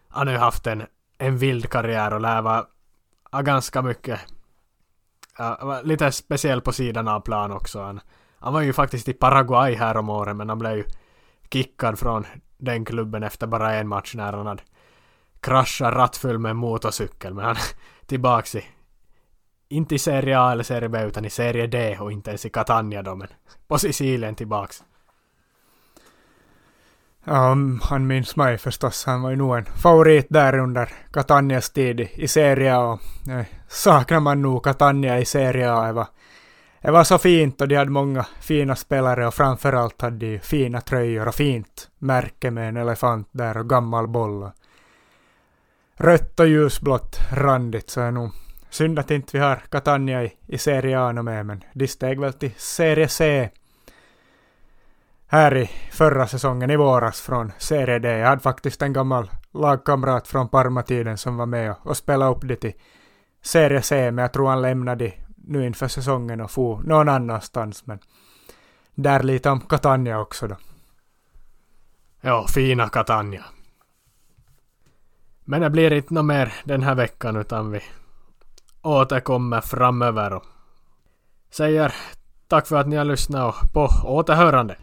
han har ju haft en, en vild karriär och lär vara ja, ganska mycket ja, lite speciell på sidan av plan också. Han, han var ju faktiskt i Paraguay här om året men han blev ju kickad från den klubben efter bara en match när han hade kraschat rattfull med en motorcykel. Men han [LAUGHS] tillbaks i inte i Serie A eller Serie B utan i Serie D och inte ens i Catania då men på Sicilien tillbaks. Ja, han minns mig förstås. Han var ju nog en favorit där under Catanias tid i Serie A. Eh, saknar man nog Catania i Serie A. Det var, det var så fint och de hade många fina spelare och framförallt hade de fina tröjor och fint märke med en elefant där och gammal boll. Rött och ljusblått randigt så är nog synd att inte vi har Catania i, i Serie A med men de steg väl till Serie C här i förra säsongen i våras från Serie D. Jag hade faktiskt en gammal lagkamrat från Parma-tiden som var med och, och spelade upp det till Serie C, men jag tror han lämnade nu inför säsongen och for någon annanstans. Men där lite om Catania också då. Ja, fina Catania. Men det blir inte något mer den här veckan utan vi återkommer framöver och säger tack för att ni har lyssnat och på återhörande.